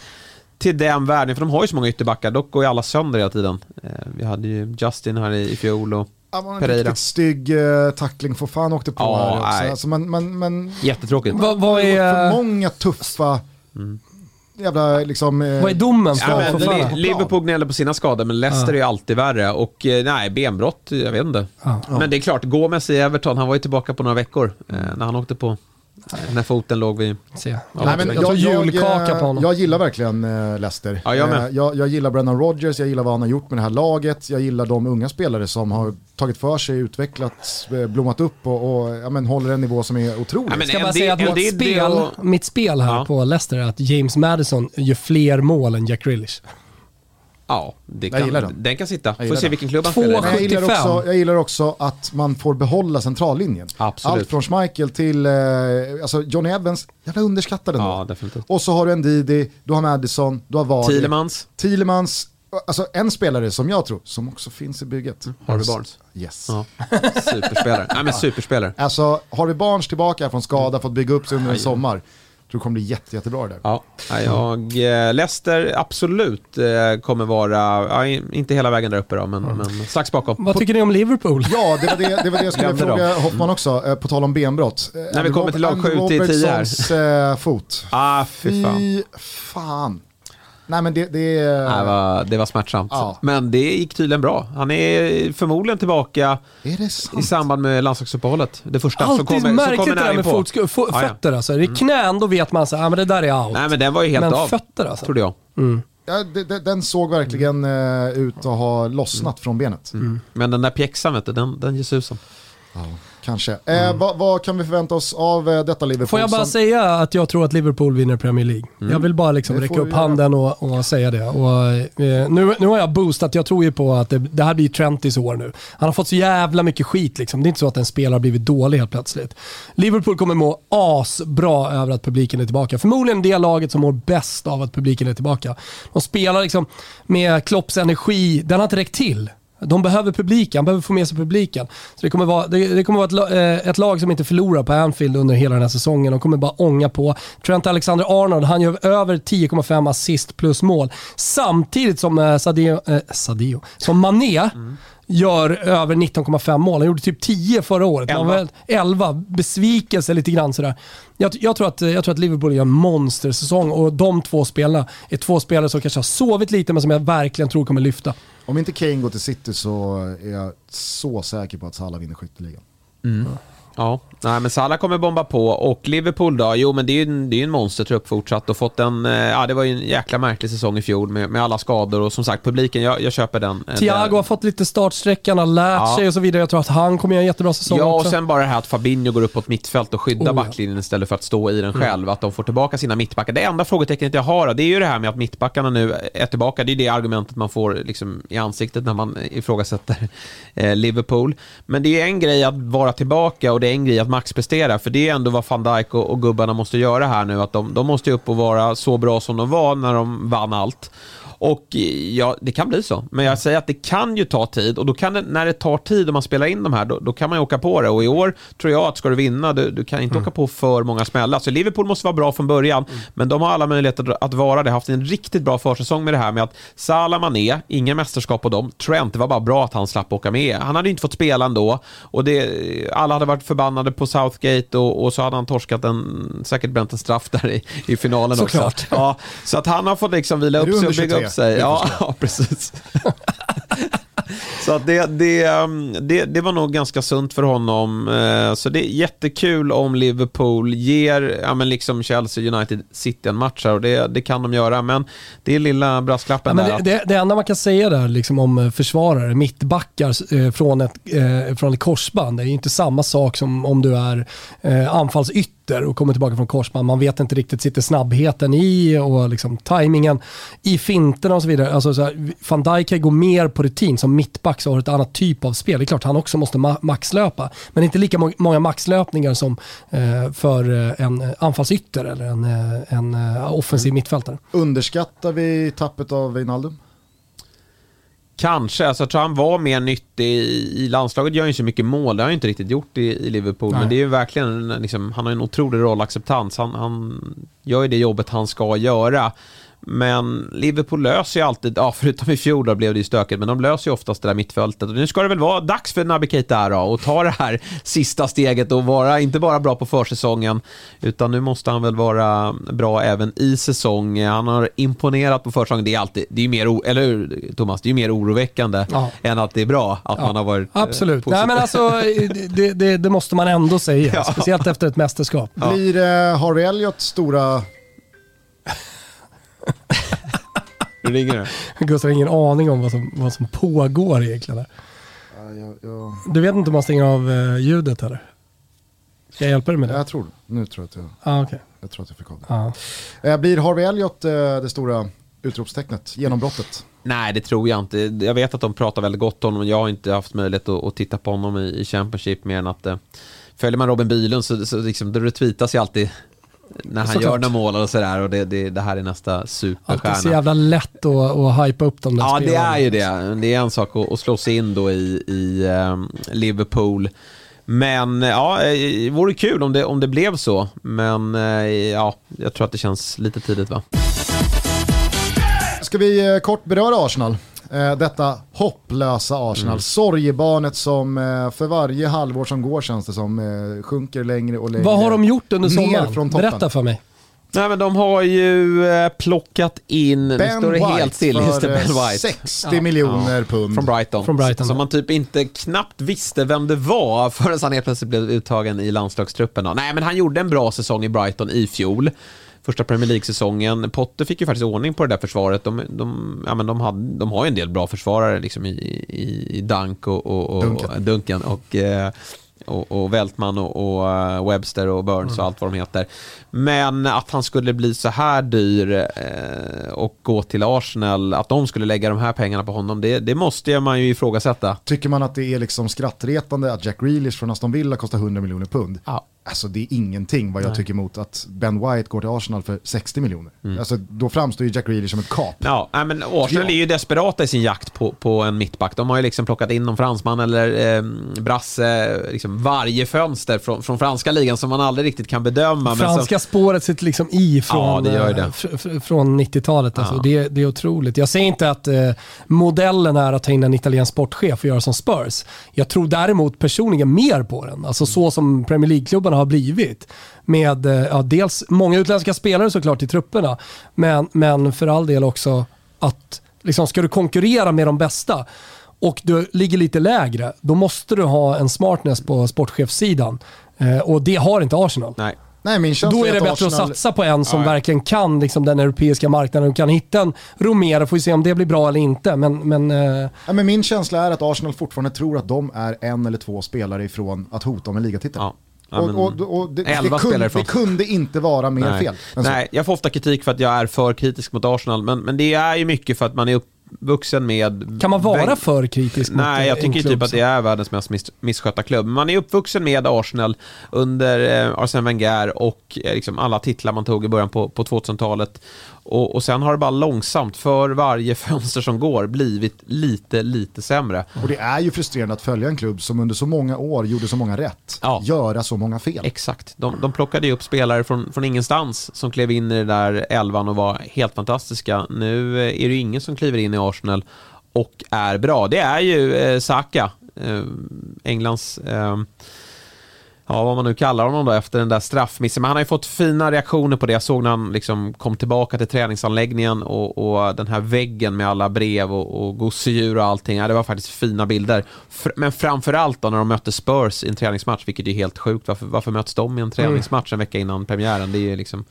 till den världen, för de har ju så många ytterbackar. Dock går ju alla sönder hela tiden. Eh, vi hade ju Justin här i, i fjol och Ja, var en Pereira. riktigt stygg eh, tackling för fan åkte på Ja, här också. nej. Alltså, man, man, man, jättetråkigt. Vad, vad, det var för är, många tuffa jävla liksom... eh, vad är domen för Ja? Li- Liverpool gnäller på sina skador, men Leicester Ja. är alltid värre. Och eh, nej, benbrott, jag vet inte. Ja. Men det är klart, Gomes i Everton, han var ju tillbaka på några veckor. Eh, när han åkte på, när foten låg vid... Se. Ja, jag, men jag, julkaka på honom. Jag gillar verkligen eh, Leicester. Ja, jag. Eh, jag, jag gillar Brennan Rodgers, jag gillar vad han har gjort med det här laget, jag gillar de unga spelare som har tagit för sig, utvecklats, eh, blommat upp och, och ja, men, håller en nivå som är otrolig. Ja, men Ska bara säga att mitt spel, det- mitt spel här Ja. på Leicester är att James Madison gör fler mål än Jack Grealish. Ja, det Jag kan, gillar den. den. kan sitta. Får se vilken klubb han spelar jag, gillar 75. också, jag gillar också att man får behålla centrallinjen. Absolut. Allt från Schmeichel till eh, alltså Johnny Evans, jävla underskattad ändå. Ja, definitivt. Och så har du en Didi, du har Madison, du har Vardy. Thielemans, Thielemans, alltså en spelare som jag tror, som också finns i bygget. Harvey Barnes. Yes. Ja. Superspelare. Nej men superspelare. Alltså, Harvey Barnes tillbaka från skada, fått bygga upp sig under en sommar. Tror det kommer bli jätte, jättebra det där. Ja, jag, eh, Leicester absolut eh, kommer vara, ja, inte hela vägen där uppe då, men, men strax bakom. Vad tycker ni om Liverpool? Ja, det var det, det, var det jag skulle fråga Hoffman också, eh, på tal om benbrott. När vi kommer till lag Andy sju till tio här. Robertsons, fot. Ah, fy fan. Fy fan. Nej men det, det Nej, var, det var smärtsamt. Ja. Men det gick tydligen bra. Han är förmodligen tillbaka är det i samband med landslagsuppehållet. Det första som Alltid kommer, som märkligt kommer det där med på. fot, fo, Ja, ja. fötter alltså. Det är knän, då vet man så här, ah, men det där är out. Nej men den var ju helt men av, fötter alltså. trodde jag. Ja, det, det, den såg verkligen eh, ut att ha lossnat från benet. Men den där pjäxan vet du, den, den ger susen. Kanske. Eh, vad, vad kan vi förvänta oss av eh, detta Liverpool? Får jag bara som- säga att jag tror att Liverpool vinner Premier League. Jag vill bara liksom räcka upp göra. handen och, och säga det. Och, eh, nu, nu har jag boostat, jag tror ju på att det, det här blir Trentis år nu. Han har fått så jävla mycket skit liksom. Det är inte så att en spelare har blivit dålig helt plötsligt. Liverpool kommer må asbra över att publiken är tillbaka. Förmodligen det laget som mår bäst av att publiken är tillbaka. De spelar liksom med Klopps energi, den har inte räckt till. De behöver publiken, han behöver få med sig publiken. Så det kommer vara, det, det kommer vara ett, eh, ett lag som inte förlorar på Anfield under hela den här säsongen. De kommer bara ånga på. Trent Alexander-Arnold, han gör över 10,5 assist plus mål. Samtidigt som eh, Sadio, eh, Sadio, som Mané mm gör över 19,5 mål. Han gjorde typ 10 förra året. Han var väl 11. Besvikelse lite grann sådär. Jag, jag, tror att, jag tror att Liverpool gör en monstersäsong och de två spelarna är två spelare som kanske har sovit lite men som jag verkligen tror kommer lyfta. Om inte Kane går till City så är jag så säker på att Salah vinner skytteligan. Ja, nej men Salah kommer bomba på och Liverpool då, jo men det är ju en, det är ju en monstertrupp fortsatt och fått en, eh, ja det var ju en jäkla märklig säsong i fjol med, med alla skador och som sagt publiken, jag, jag köper den. Eh, Thiago har fått lite startsträckan, har lärt Ja. sig och så vidare. Jag tror att han kommer göra en jättebra säsong Ja, och också. sen bara det här att Fabinho går upp på ett mittfält och skyddar Oh. Mm. backlinjen istället för att stå i den själv. Att de får tillbaka sina mittbackar. Det enda frågetecknet jag har, det är ju det här med att mittbackarna nu är tillbaka. Det är det argumentet man får liksom i ansiktet när man ifrågasätter eh, Liverpool. Men det är en grej att vara tillbaka och det är en grej att maxprestera. För det är ändå vad van Dijk och, och gubbarna måste göra här nu. Att de, de måste ju upp och vara så bra som de var när de vann allt. Och eh, ja, det kan bli så. Men jag säger att det kan ju ta tid och då kan det, när det tar tid och man spelar in de här, då, då kan man ju åka på det. Och i år tror jag att ska du vinna, du, du kan inte åka på för många smällar. Så Liverpool måste vara bra från början, men de har alla möjligheter att vara det. Haft en riktigt bra försäsong med det här med att Salah Mané, ingen mästerskap på dem. Trent, det var bara bra att han slapp åka med. Han hade ju inte fått spela ändå och det, alla hade varit förbannade på Southgate och, och så hade han torskat en, säkert bränt en straff där i, i finalen Såklart. också. Ja, så att han har fått liksom vila upp sig och bygga 23? upp sig. Ja, ja, precis. Så att det, det, um, det, det var nog ganska sunt för honom. Eh, Så det är jättekul om Liverpool ger ja, men liksom Chelsea, United, City en match här och det, det kan de göra. Men det är lilla Ja, brasklappen men där. det, det, det enda man kan säga där liksom om eh, försvarare, mittbackar eh, från, ett, från ett korsband, det är ju inte samma sak som om du är eh, anfallsytter och kommer tillbaka från korsband. Man vet inte riktigt, sitter snabbheten i och liksom tajmingen i finterna och så vidare. Alltså, så här, Van Dijk kan gå mer på rutin som mittback så har ett annat typ av spel. Det är klart han också måste ma- maxlöpa, men inte lika må- många maxlöpningar som eh, för eh, en anfallsytter eller en, eh, en eh, offensiv mittfältare. Underskattar vi tappet av Wijnaldum? Kanske, alltså jag tror han var mer nyttig i, i landslaget, gör ju inte så mycket mål, det har han ju inte riktigt gjort i, i Liverpool, Nej. men det är ju verkligen, en, liksom, han har en otrolig rollacceptans, han, han gör ju det jobbet han ska göra. Men Liverpool löser ju alltid, ja förutom i fjol då blev det ju stökigt, men de löser ju oftast det där mittfältet. Och nu ska det väl vara dags för Naby Keita då, och ta det här sista steget och vara inte bara bra på försäsongen, utan nu måste han väl vara bra även i säsong. Han har imponerat på försäsongen, det är alltid, det är ju mer, eller hur Thomas, det är ju mer oroväckande Ja. än att det är bra att Ja, man har varit eh, Absolut. positiv. Nej, men alltså, det, det, det måste man ändå säga. Ja. Speciellt efter ett mästerskap. Blir eh, Harvey Elliot stora... Nu ringer det. Gustav har ingen aning om vad som, vad som pågår egentligen. där. Ja, jag, jag, Du vet inte om man stänger av eh, ljudet eller? Ska jag hjälpa dig med det? jag tror Nu tror jag att jag, Ah, okej. jag, tror att jag fick av det. Ja. Eh, blir Harvey Elliot eh, det stora utropstecknet, genombrottet? Nej, det tror jag inte. Jag vet att de pratar väldigt gott om honom. Jag har inte haft möjlighet att, att titta på honom i, i Championship mer än att eh, följer man Robin Bylund så, så liksom, det retweetas ju alltid när han Såklart. gör några mål och sådär och det, det, det här är nästa Alltid så superstjärna. jävla lätt att, att hypa upp de där Ja, det spelarna. är ju det. Det är en sak att, att slå sig in då i, i ehm, Liverpool. Men ja, det vore kul om det, om det blev så. Men eh, ja, jag tror att det känns lite tidigt va? Ska vi eh, kort beröra Arsenal? Eh, detta hopplösa Arsenal, sorgebarnet som eh, för varje halvår som går känns det som eh, sjunker längre och längre Vad har de gjort under sommaren? från toppen. Berätta för mig. Nej men de har ju plockat in, nu Ben står det helt White still, just Ben White. 60 miljoner pund. Från Brighton. Från Brighton, Som ja. man typ inte knappt visste vem det var förrän han helt plötsligt blev uttagen i landslagstruppen. Då. Nej, men han gjorde en bra säsong i Brighton i fjol. Första Premier League-säsongen. Potter fick ju faktiskt ordning på det där försvaret. De, de, ja, men de, hade, de har ju en del bra försvarare liksom i, i, i Dunk och, och, och Duncan. och, Duncan och, eh, och, och Weltman och, och eh, Webster och Burns och allt vad de heter. Men att han skulle bli så här dyr eh, och gå till Arsenal, att de skulle lägga de här pengarna på honom, det, det måste man ju ifrågasätta. Tycker man att det är liksom skrattretande att Jack Grealish från Aston Villa kostar 100 miljoner pund? Ja. Alltså det är ingenting vad jag tycker mot att Ben White går till Arsenal för 60 miljoner. Alltså då framstår ju Jack Grealish som ett kap. Ja, nej, men Arsenal är ju desperata i sin jakt på, på en mittback. De har ju liksom plockat in någon fransman eller eh, brasse liksom varje fönster från, från franska ligan som man aldrig riktigt kan bedöma. men Franska spåret sitter liksom i från, Ja, det det. eh, från 90-talet. Alltså. Ja. Det, det är otroligt. Jag säger inte att eh, modellen är att ta in en italiensk sportchef och göra som Spurs. Jag tror däremot personligen mer på den. Alltså så som Premier League-klubbarna har blivit. Med eh, ja, dels många utländska spelare såklart i trupperna, men, men för all del också att liksom, ska du konkurrera med de bästa och du ligger lite lägre, då måste du ha en smartness på sportchefssidan. Eh, och det har inte Arsenal. Nej. Nej, min känsla Då är det att bättre Arsenal... att satsa på en som Ja. verkligen kan liksom, den europeiska marknaden och kan hitta en Romero. Får vi se om det blir bra eller inte. Men, men eh, Ja, men min känsla är att Arsenal fortfarande tror att de är en eller två spelare ifrån att hota om en ligatitel. Ja. Ja, men- och, och, och det, det, kunde, det kunde inte vara mer Nej. fel. Nej, jag får ofta kritik för att jag är för kritisk mot Arsenal, men, men det är ju mycket för att man är uppvuxen med... kan man vara för kritisk mot Nej, jag tycker klubb typ att det är världens mest miss misskötta klubb. Man är uppvuxen med Arsenal under eh, Arsene Wenger och eh, liksom alla titlar man tog i början på, på 2000-talet. Och, och sen har det bara långsamt, för varje fönster som går, blivit lite, lite sämre. Och det är ju frustrerande att följa en klubb som under så många år gjorde så många rätt, Ja. göra så många fel. Exakt. De, de plockade ju upp spelare från, från ingenstans som klev in i det där elvan och var helt fantastiska. Nu eh, är det ju ingen som kliver in i Arsenal och är bra. Det är ju eh, Saka, eh, Englands... Eh, Ja, vad man nu kallar honom då efter den där straffmissen. Men han har ju fått fina reaktioner på det. Jag såg när han liksom kom tillbaka till träningsanläggningen och, och den här väggen med alla brev och, och gosedjur och allting. Ja, det var faktiskt fina bilder. Fr- men framförallt då när de mötte Spurs i en träningsmatch, vilket är helt sjukt. Varför, varför möts de i en träningsmatch en vecka innan premiären? Det är ju liksom...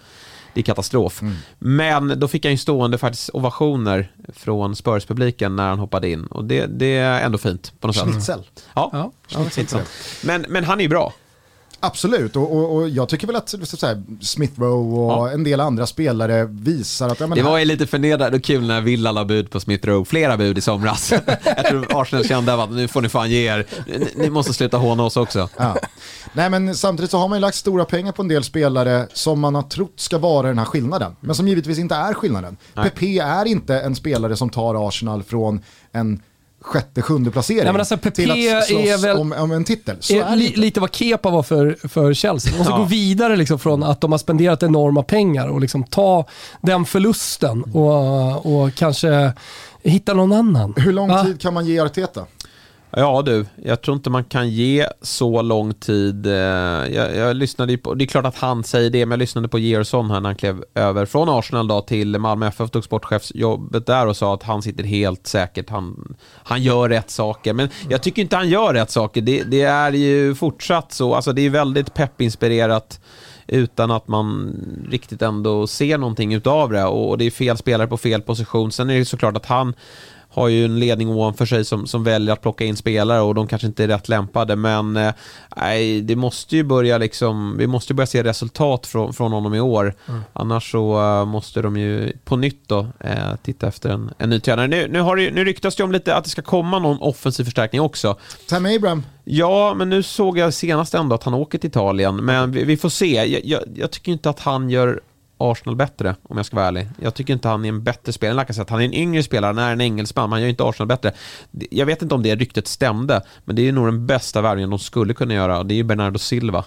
Det är katastrof. Men då fick han ju stående faktiskt ovationer från Spurs-publiken när han hoppade in. Och det, det är ändå fint på något sätt. Schnitzel. Ja, Ja, ja intressant. Men, men han är ju bra. Absolut, och, och, och jag tycker väl att så här, Smith Rowe och Ja. en del andra spelare visar att... Ja, Det var ju lite förnedrande och kul när Villa la bud på Smith Rowe, flera bud i somras. Jag tror Arsenal kände att nu får ni fan ge er, ni, ni måste sluta håna oss också. Ja. Nej men samtidigt så har man ju lagt stora pengar på en del spelare som man har trott ska vara den här skillnaden. Men som givetvis inte är skillnaden. Nej. Pepe är inte en spelare som tar Arsenal från en sjätte, sjunde placering Nej, men alltså, Pepe till att slåss är väl- om, om en titel. Så är är li, lite vad Kepa var för, för Chelsea. De måste Ja. gå vidare liksom från att de har spenderat enorma pengar och liksom ta den förlusten och, och kanske hitta någon annan. Hur lång Va? tid kan man ge Arteta? Ja du, jag tror inte man kan ge så lång tid. Eh, Jag, jag lyssnade på, det är klart att han säger det, men jag lyssnade på Gerson här när han klev över från Arsenal då till Malmö FF, tog sportchefsjobbet där och sa att han sitter helt säkert, han, han gör rätt saker. Men jag tycker inte han gör rätt saker, det, det är ju fortsatt så, alltså det är väldigt peppinspirerat utan att man riktigt ändå ser någonting utav det och det är fel spelare på fel position. Sen är det ju såklart att han har ju en ledning ovanför sig som, som väljer att plocka in spelare och de kanske inte är rätt lämpade. Men eh, nej, det måste ju börja liksom, vi måste börja se resultat från, från honom i år. Mm. Annars så uh, måste de ju på nytt då uh, titta efter en, en ny tränare. Nu, nu, har det, nu ryktas det om lite att det ska komma någon offensiv förstärkning också. Tam Abraham, Ja, men nu såg jag senast ändå att han åker till Italien. Men vi, vi får se. Jag, jag, jag tycker inte att han gör Arsenal bättre, om jag ska vara ärlig. Jag tycker inte han är en bättre spelare än Lacazette. Han är en yngre spelare, han är en engelsman, men han gör inte Arsenal bättre. Jag vet inte om det ryktet stämde, men det är nog den bästa värvningen de skulle kunna göra, och det är ju Bernardo Silva.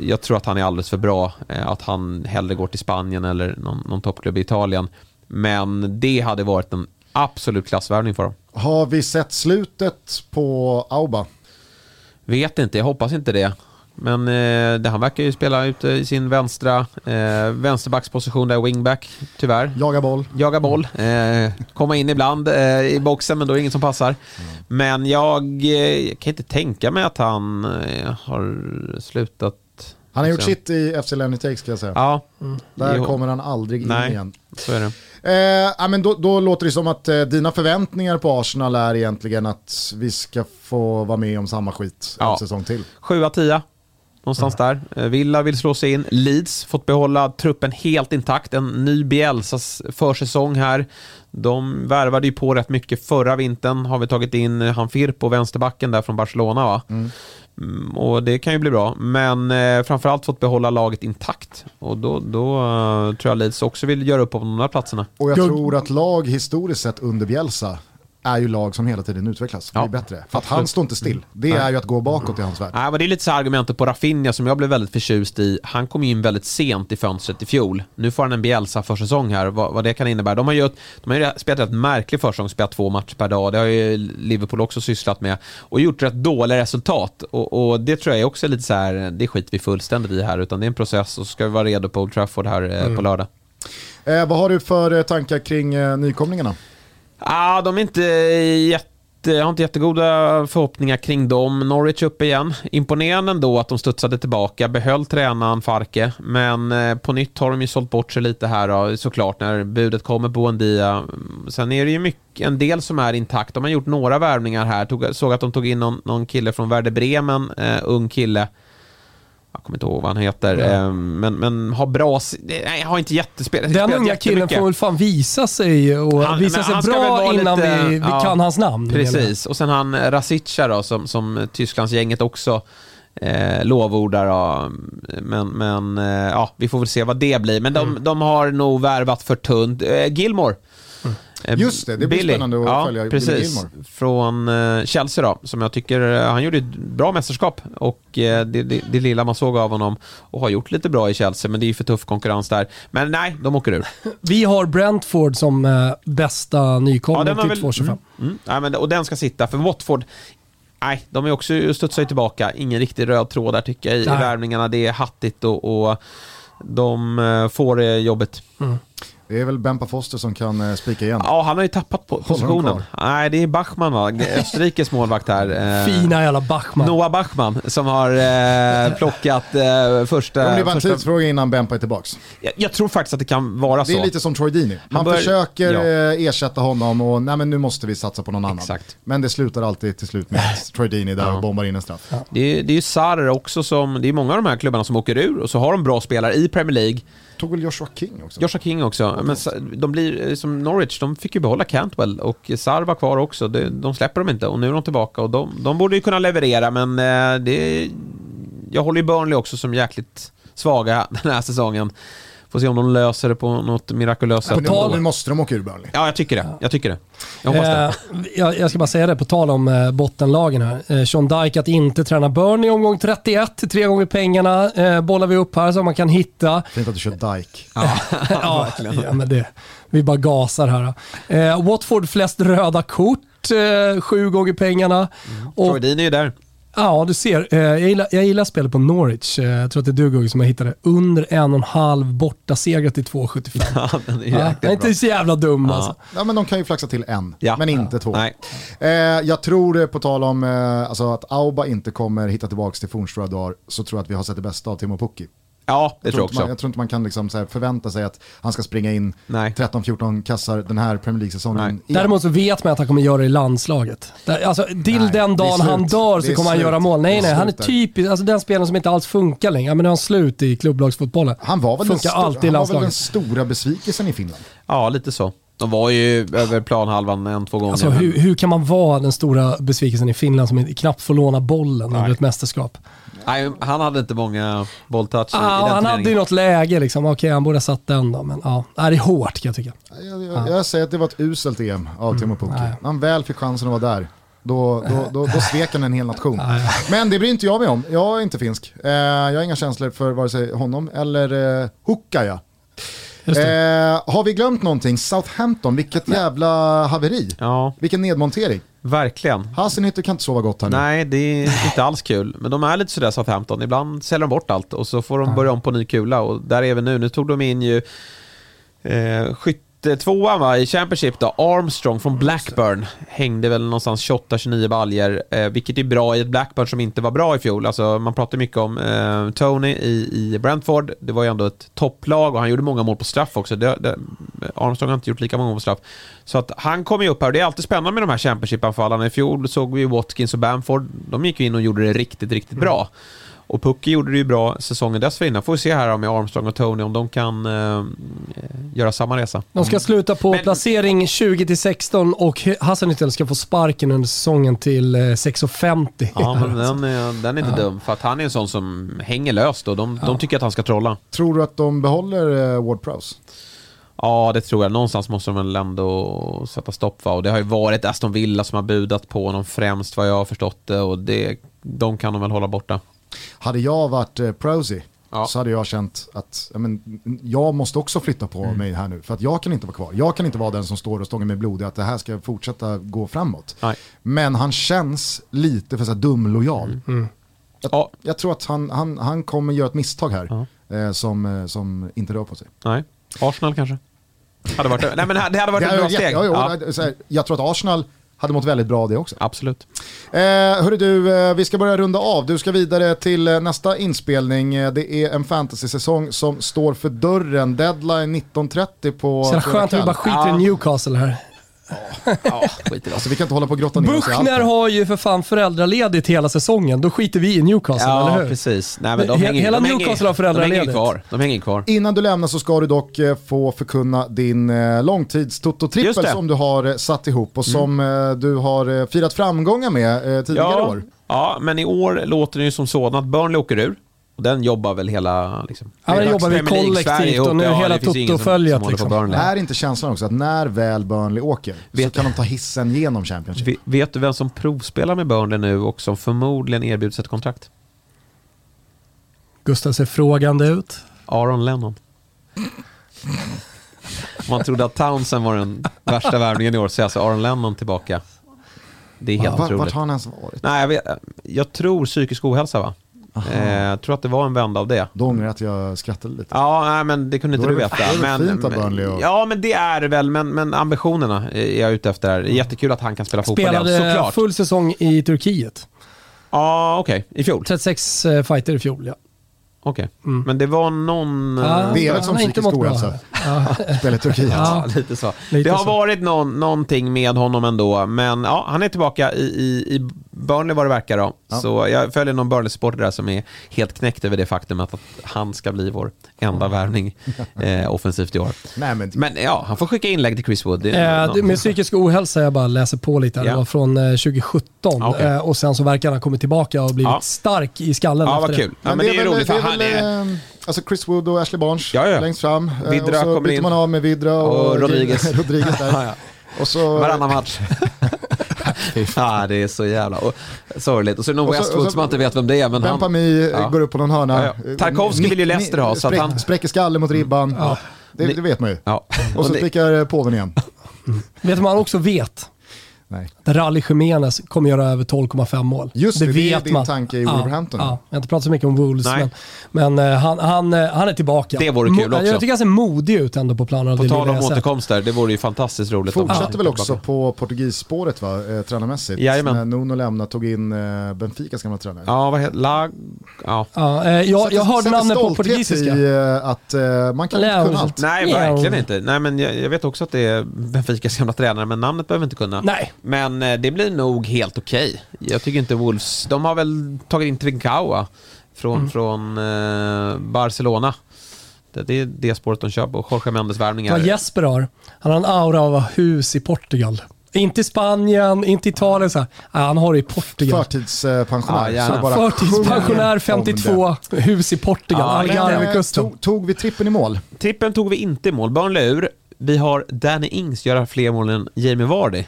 Jag tror att han är alldeles för bra, eh, att han hellre går till Spanien eller någon, någon toppklubb i Italien. Men det hade varit en absolut klassvärvning för dem. har vi sett slutet på Auba? Vet inte, jag hoppas inte det. Men eh, det, han verkar ju spela ute i sin vänstra eh, vänsterbacksposition där, wingback, tyvärr. Jaga boll. Jaga boll, eh, komma in ibland eh, i boxen men då är det ingen som passar. Men jag eh, kan inte tänka mig att han eh, har slutat. Han har gjort sitt i FC Lenny ska jag säga. Ja, Där Jo. kommer han aldrig in Nej. igen. så är det. Eh, men då, då låter det som att eh, dina förväntningar på Arsenal är egentligen att vi ska få vara med om samma skit en Ja. säsong till. 7 av 10. Någonstans där. Eh, Villa vill slå sig in. Leeds fått behålla truppen helt intakt. En ny Bielsas försäsong här. De värvade ju på rätt mycket förra vintern. Har vi tagit in eh, han Firpo, vänsterbacken där från Barcelona va? Mm, och det kan ju bli bra. Men eh, framförallt fått behålla laget intakt. Och då, då eh, tror jag Leeds också vill göra upp om de där platserna. Och jag tror att lag historiskt sett under Bielsa är ju lag som hela tiden utvecklas, Ja, blir bättre. För att han står inte still. Det Nej. är ju att gå bakåt i hans värld. Nej, men det är lite så argumentet på Rafinha som jag blev väldigt förtjust i. Han kom in väldigt sent i fönstret i fjol. Nu får han en Bielsa försäsong här, vad, vad det kan innebära. De har ju, de har ju spelat rätt märklig försäsong, spelat två matcher per dag. Det har ju Liverpool också sysslat med. Och gjort rätt dåliga resultat. Och, och det tror jag är också lite så här, det skiter vi fullständigt i här. Utan det är en process och så ska vi vara redo på Old Trafford här eh, på lördag. Eh, vad har du för eh, tankar kring eh, nykomlingarna? Ah, de är inte jätte jag har inte jättegoda förhoppningar kring dem. Norwich upp igen. Imponerande ändå att de studsade tillbaka, behöll tränaren Farke, men eh, på nytt har de ju sålt bort sig lite här då, såklart när budet kommer på Buendia. Sen är det ju mycket, en del som är intakt. De har gjort några värvningar här. Tog, såg att de tog in någon, någon kille från Werder Bremen, eh, ung kille. Jag kommer inte ihåg vad han heter, eh, men, men har bra... Nej, har inte jättespelat. Den unga killen får väl fan visa sig och Han- visa sig bra innan lite- vi, vi ja, kan hans namn. Precis, och sen han Rasica då, som, som Tysklandsgänget också eh, lovordar. Då. Men, men eh, ja, vi får väl se vad det blir. Men de, Mm. de har nog värvat för tunt. Eh, Gilmore. Eh, Just det, det blir Billy. spännande att ja, följa Billy precis. Gilmore. Från eh, Chelsea då, som jag tycker, eh, han gjorde ett bra mästerskap och det, det, det lilla man såg av honom och har gjort lite bra i Chelsea, men det är ju för tuff konkurrens där. Men nej, de åker ur. Vi har Brentford som eh, bästa nykomling har till väl- 2,25. Mm, mm. Nej, men, och den ska sitta, för Watford, nej, de är också studsar ju tillbaka. Ingen riktig röd tråd där tycker jag i, i Nej. värvningarna. Det är hattigt och, och de får det jobbet. Det är väl Bempa Foster som kan eh, spika igen. Ja, han har ju tappat positionen. Nej, det är Bachmann va? Österrikes målvakt här. Eh, Fina jävla Bachmann. Noah Bachmann som har eh, plockat eh, första... Det blir bara en tidsfråga innan Bempa är tillbaks. jag, jag tror faktiskt att det kan vara Det så. är lite som Troy Deeney. Man bör- försöker ja. eh, ersätta honom och nej, men nu måste vi satsa på någon annan. Exakt. Men det slutar alltid till slut med att Troy Deeney där Ja. och bombar in en straff. Det är, det är ju Sarr också som, det är många av de här klubbarna som åker ur och så har de bra spelare i Premier League. Tog väl Joshua King också? Joshua King också. Men de blir, som Norwich, de fick ju behålla Cantwell och Sarr var kvar också. De, de släpper dem inte och nu är de tillbaka och de, de borde ju kunna leverera men eh, det... Jag håller ju Burnley också som jäkligt svaga den här säsongen. Får se om de löser det på något mirakulöst sätt. nu, tal- nu måste de åka ur Burnley. Ja, jag tycker det. Jag tycker det. Jag hoppas det. Eh, jag, jag ska bara säga det på tal om eh, bottenlagen här. Eh, Sean Dyke att inte träna Burnley omgång 31, tre gånger pengarna eh, bollar vi upp här så man kan hitta. Fint att du kör Dyke. ja, ja, men det, vi bara gasar här. Eh, Watford flest röda kort, eh, sju gånger pengarna. Och, Troy Dean är ju där. Ja, du ser. Eh, jag, gillar, jag gillar spelet på Norwich. Eh, jag tror att det är du Gugge som har hittat det. Under en och en halv borta seger till 2,75. Ja, den är Ja, är inte så jävla dum Ja. alltså. Ja, men de kan ju flaxa till en, Ja. men inte två. Nej. Eh, jag tror på tal om eh, alltså att Auba inte kommer hitta tillbaka till fornstora dagar så tror jag att vi har sett det bästa av Timo Pukki. Ja, det Jag tror jag inte man, också. jag tror inte man kan liksom så här förvänta sig att han ska springa in Nej. 13-14 kassar den här Premier League-säsongen. Däremot så vet man att han kommer göra det i landslaget. Alltså, till Nej, den dagen han dör så kommer han göra mål. Nej, nej, han är typisk, alltså den spelaren som inte alls funkar längre. Men nu är han slut i klubblagsfotbollen. Han var väl, den, Funkar stor, alltid i han var väl den stora besvikelsen i Finland. Ja, lite så. De var ju över planhalvan en, två gånger. Alltså, hur, hur kan man vara den stora besvikelsen i Finland som knappt får låna bollen under ett mästerskap? Nej, han hade inte många bolltouch i, i Ah, den han hade ju något läge, liksom. okej han borde ha satt den då, men ja. Nej, det är hårt kan jag tycka. Jag, jag, jag säger att det var ett uselt EM av Timo Pukki. När han väl fick chansen att vara där, då, då, då, då svek han en hel nation. Men det bryr inte jag mig om, jag är inte finsk. Eh, jag har inga känslor för vare sig honom eller eh, Hukkaja. Eh, har vi glömt någonting? Southampton, vilket jävla haveri. Ja, Vilken nedmontering. verkligen. Hasenhüttl kan inte sova gott här nu. Nej, det är inte alls kul. Men de är lite sådär Southampton. Ibland säljer de bort allt och så får de börja om på ny kula. Och där är vi nu. Nu tog de in ju eh, skyttetvåan va, i Championship då. Armstrong från Blackburn. Hängde väl någonstans 28-29 baljer. Eh, vilket är bra i ett Blackburn som inte var bra i fjol. Alltså, man pratar mycket om eh, Tony i, i Brentford. Det var ju ändå ett topplag och han gjorde många mål på straff också. Det, det, Armstrong har inte gjort lika många mål på straff. Så att han kommer ju upp här och det är alltid spännande med de här Championship-anfallarna. I fjol såg vi Watkins och Bamford. De gick ju in och gjorde det riktigt, riktigt bra. Och Pucky gjorde det ju bra säsongen dessförinnan. Får vi se här med Armstrong och Tony om de kan eh, göra samma resa. De ska sluta på Men- placering 20-16 och Hasenhüttl ska få sparken under säsongen till eh, 6,50. Ja, men den är, den är inte dum. För att han är en sån som hänger löst och de, de tycker att han ska trolla. Tror du att de behåller eh, Ward Prowse? Ja, det tror jag. Någonstans måste de väl ändå sätta stopp va? Och det har ju varit Aston Villa som har budat på honom främst vad jag har förstått det. Och det, de kan de väl hålla borta. Hade jag varit eh, Prosy Ja. så hade jag känt att ja, men, jag måste också flytta på Mm. mig här nu. För att jag kan inte vara kvar. Jag kan inte vara den som står och stångar med blod i att det här ska fortsätta gå framåt. Nej. Men han känns lite för så här dumlojal. Mm. Jag, Ja. jag tror att han, han, han kommer göra ett misstag här eh, som, eh, som inte rör på sig. Nej, Arsenal kanske? Hade varit, nej men det hade varit ett bra steg. ja, Ja, jag tror att Arsenal hade mått väldigt bra av det också. absolut. Eh, hörru du, eh, vi ska börja runda av. Du ska vidare till eh, nästa inspelning. Eh, det är en fantasy-säsong som står för dörren. Deadline 19.30 på Så det är skönt att vi bara skiter i Newcastle här. Ja, skit i det. Alltså vi kan inte hålla på och grotta ner oss i allt. Buchner har ju för fan föräldraledigt hela säsongen. Då skiter vi i Newcastle, Ja, eller hur? precis. Nej, men de hänger, hela de hänger, Newcastle har de hänger föräldraledigt. kvar. De hänger kvar. Innan du lämnar så ska du dock eh, få förkunna din eh, långtidstoto-trippel. Mm. som du har eh, satt ihop och som eh, du har firat framgångar med eh, tidigare Ja, år. ja, men i år låter det ju som så att Burnley åker ur. Och den jobbar väl hela... Liksom, Ja, men hela jobbar vi kollektivt och nu hela ingen som- Toto-följet, liksom. Burnley. Är inte känslan också att när väl Burnley åker så Vet- kan de ta hissen genom Championship? Ve- Vet du vem som provspelar med Burnley nu och som förmodligen erbjuds ett kontrakt? Gustav ser frågande ut. Aaron Lennon. Man trodde att Townsend var den värsta värvningen i år, så är alltså Aaron Lennon tillbaka. Det är helt Va, vart otroligt. har han ens varit? Nej, jag, vet, jag tror psykisk ohälsa va? Eh, jag tror att det var en vända av det. Då ångrar jag att jag skrattade lite. Ja, nej, men det kunde inte du veta. det men, fint av Burnley och- Ja, men det är det väl. Men, men ambitionerna är jag ute efter. här. Det är jättekul att han kan spela fotboll igen, Spelade såklart. full säsong i Turkiet. Ja, okej. I fjol? 36 eh, fighter i fjol, ja. Okej. Men det var någon... Mm. Eh, Det är väl som psykisk ohälsa. här. Spela i Turkiet. Ja, lite så. Lite det har så. varit någon, någonting med honom ändå, men ja, han är tillbaka i, i, i Burnley vad det verkar då. Så jag följer någon Burnley-supporter där som är helt knäckt över det faktumet att han ska bli vår enda värvning eh, offensivt i år. Nej, men, Men ja, han får skicka inlägg till Chris Wood. Det Eh, det- med psykisk ohälsa, jag bara läser på lite, här. det Ja. var från eh, 2017 Okej. eh, och sen så verkar han ha kommit tillbaka och blivit Ja. stark i skallen Ja, efter vad det. kul. Ja, men det är, väl, roligt för det är han är... eh, Alltså Chris Wood och Ashley Barnes Ja, ja. längst fram. Eh, Vidra och så kommer byter man av med Vidra och, Och Rodriguez. Rodriguez där. Ja, ja. Och så, Varannan match. ja, det är så jävla och, sorgligt. Och så är det någon Westwood som man inte vet vem det är. Men han, Bempami Ja. går upp på någon hörna. Ja, ja. Tarkovsky vill ju Leicester ha, så spräck- han- Spräcker skallen mot ribban. Det, det vet man ju. ja. Och så prickar eh, påven igen. Vet du vad han också vet? Nej. Rally Jimenez kommer göra över 12,5 mål. Just det, det är din tanke i ja, Wolverhampton. Ja, jag har inte pratat så mycket om Wolves, Nej. men, men eh, han, han, eh, han är tillbaka. Det vore kul Mo- också. Jag tycker han ser modig ut ändå på planen. På det tal om återkomster, det vore ju fantastiskt roligt. Fortsätter väl också på portugisspåret va, eh, tränarmässigt. Jajamän. När Nuno lämnade tog in eh, Benficas gamla tränare. Ja, vad heter Lag... Ja. Ja, eh, jag, Sätter- jag hörde namnet på portugisiska. i att eh, man kan inte Leo. kunna allt. Nej, Ja. verkligen inte. Nej, men jag, jag vet också att det är Benficas gamla tränare, men namnet behöver inte kunna. Nej. Men eh, det blir nog helt okej. Jag tycker inte Wolves... De har väl tagit in Trincao från, Mm. från eh, Barcelona. Det, det är det spåret de kör på. Jorge Mendes värvningar. Vad Jesper har, han har en aura av hus i Portugal. Inte i Spanien, inte i Italien. Så här. Han har det i Portugal. Förtidspensionär. Så bara Förtidspensionär sjunger om det. 52, hus i Portugal, Ja, Algarvekusten. Tog, tog vi trippen i mål? Trippen tog vi inte i mål. Burnley ur. Vi har Danny Ings göra fler mål än Jamie Vardy.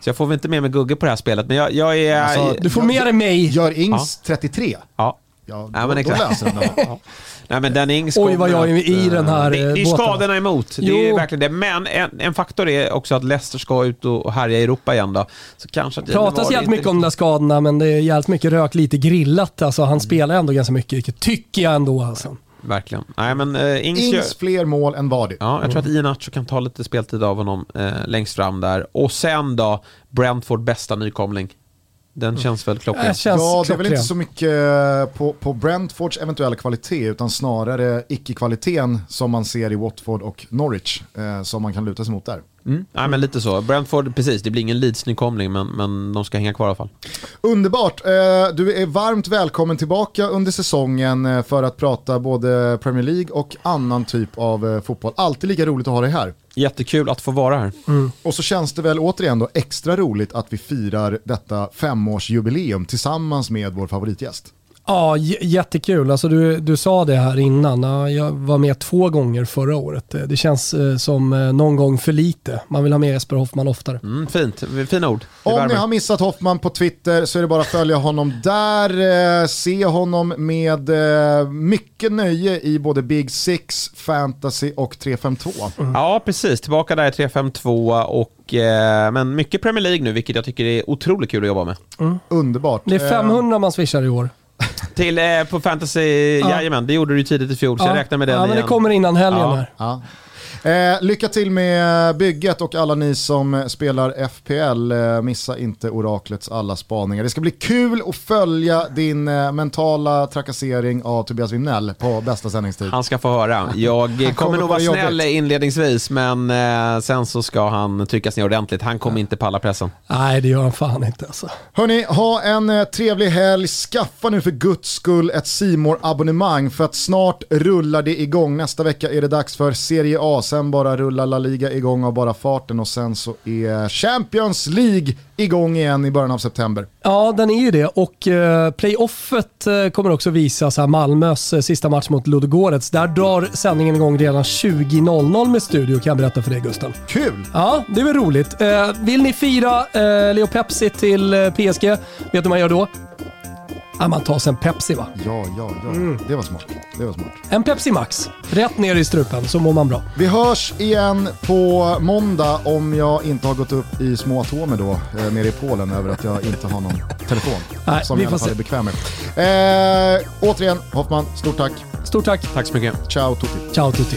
Så jag får väl inte med mig Gugge på det här spelet, men jag, jag är... Alltså, Du får med dig mig. Gör Ings 33? ja. Ja, då, Ja, men då exakt. löser den det. Nej men Danny Ings Oj, vad jag är i den här, Det, eh, det är båten. skadorna emot, det Jo. är verkligen det. Men en, en faktor är också att Leicester ska ut och härja i Europa igen då. Så kanske att pratas jävligt mycket om de där skadorna, men det är jävligt mycket rök, lite grillat. Alltså, han spelar ändå ganska mycket, tycker jag ändå. Alltså. Verkligen. Nej men uh, Ings, gör... Ings fler mål än Vardy. Ja, jag tror att Iheanacho kan ta lite speltid av honom eh, längst fram där. Och sen då, Brentford bästa nykomling. Den känns väl klockren. Ja, det är väl klockren. inte så mycket eh, på, på Brentfords eventuella kvalitet utan snarare icke-kvaliteten som man ser i Watford och Norwich eh, som man kan luta sig mot där. Mm. Nej men lite så. Brentford, precis, det blir ingen Leeds-nykomling men, men de ska hänga kvar i alla fall. Underbart, eh, du är varmt välkommen tillbaka under säsongen eh, för att prata både Premier League och annan typ av eh, fotboll. Alltid lika roligt att ha dig här. Jättekul att få vara här. Och så känns det väl återigen då extra roligt att vi firar detta femårsjubileum tillsammans med vår favoritgäst. Ja, jättekul. Alltså, du, du sa det här innan. Ja, Jag var med två gånger förra året. Eh, Det känns eh, som eh, någon gång för lite. Man vill ha med Jesper Hoffman oftare. Mm, fint, fina ord. Det Om ni har missat Hoffman på Twitter så är det bara att följa honom där. Se honom med mycket nöje i både Big Six, Fantasy och 352. Ja, precis. Tillbaka där i 3-5-2 och men mycket Premier League nu, vilket jag tycker är otroligt kul att jobba med. Underbart. Det är 500 man swishar i år. Till eh, på Fantasy, jajamän, det gjorde du ju tidigt i fjol, så jag räknar med den ja, men det kommer innan helgen Ja. här. Ja. Eh, lycka till med bygget och alla ni som spelar FPL. Eh, missa inte Oraklets alla spaningar. Det ska bli kul att följa din eh, mentala trakassering av Tobias Wimnell på bästa sändningstid. Han ska få höra. Jag kommer, kommer nog vara snäll jobbigt. inledningsvis, men eh, sen så ska han tryckas ner ordentligt. Han kommer inte palla pressen. Nej, det gör han fan inte alltså. Hörni, ha en eh, trevlig helg. Skaffa nu för guds skull ett simor abonnemang för att snart rullar det igång. Nästa vecka är det dags för Serie A, sen bara rullar La Liga igång av bara farten och sen så är Champions League igång igen i början av september. Ja, den är ju det och eh, playoffet eh, kommer också visas här. Malmös eh, sista match mot Ludogorets. Där drar sändningen igång redan 20.00 med studio kan jag berätta för dig Gusten. Kul! Ja, det är väl roligt. Eh, vill ni fira eh, Leo Pepsi till eh, PSG, vet du vad man gör då? Ja, man tar sig en Pepsi va? Ja, ja, ja. Det var smart. Det var smart. En Pepsi Max, rätt ner i strupen så mår man bra. Vi hörs igen på måndag om jag inte har gått upp i små atomer då, eh, nere i Polen över att jag inte har någon telefon. Nej, som vi jag i alla fall se. är bekväm med. Eh, återigen, Hoffman, stort tack. Stort tack. Tack så mycket. Ciao tutti. Ciao tutti.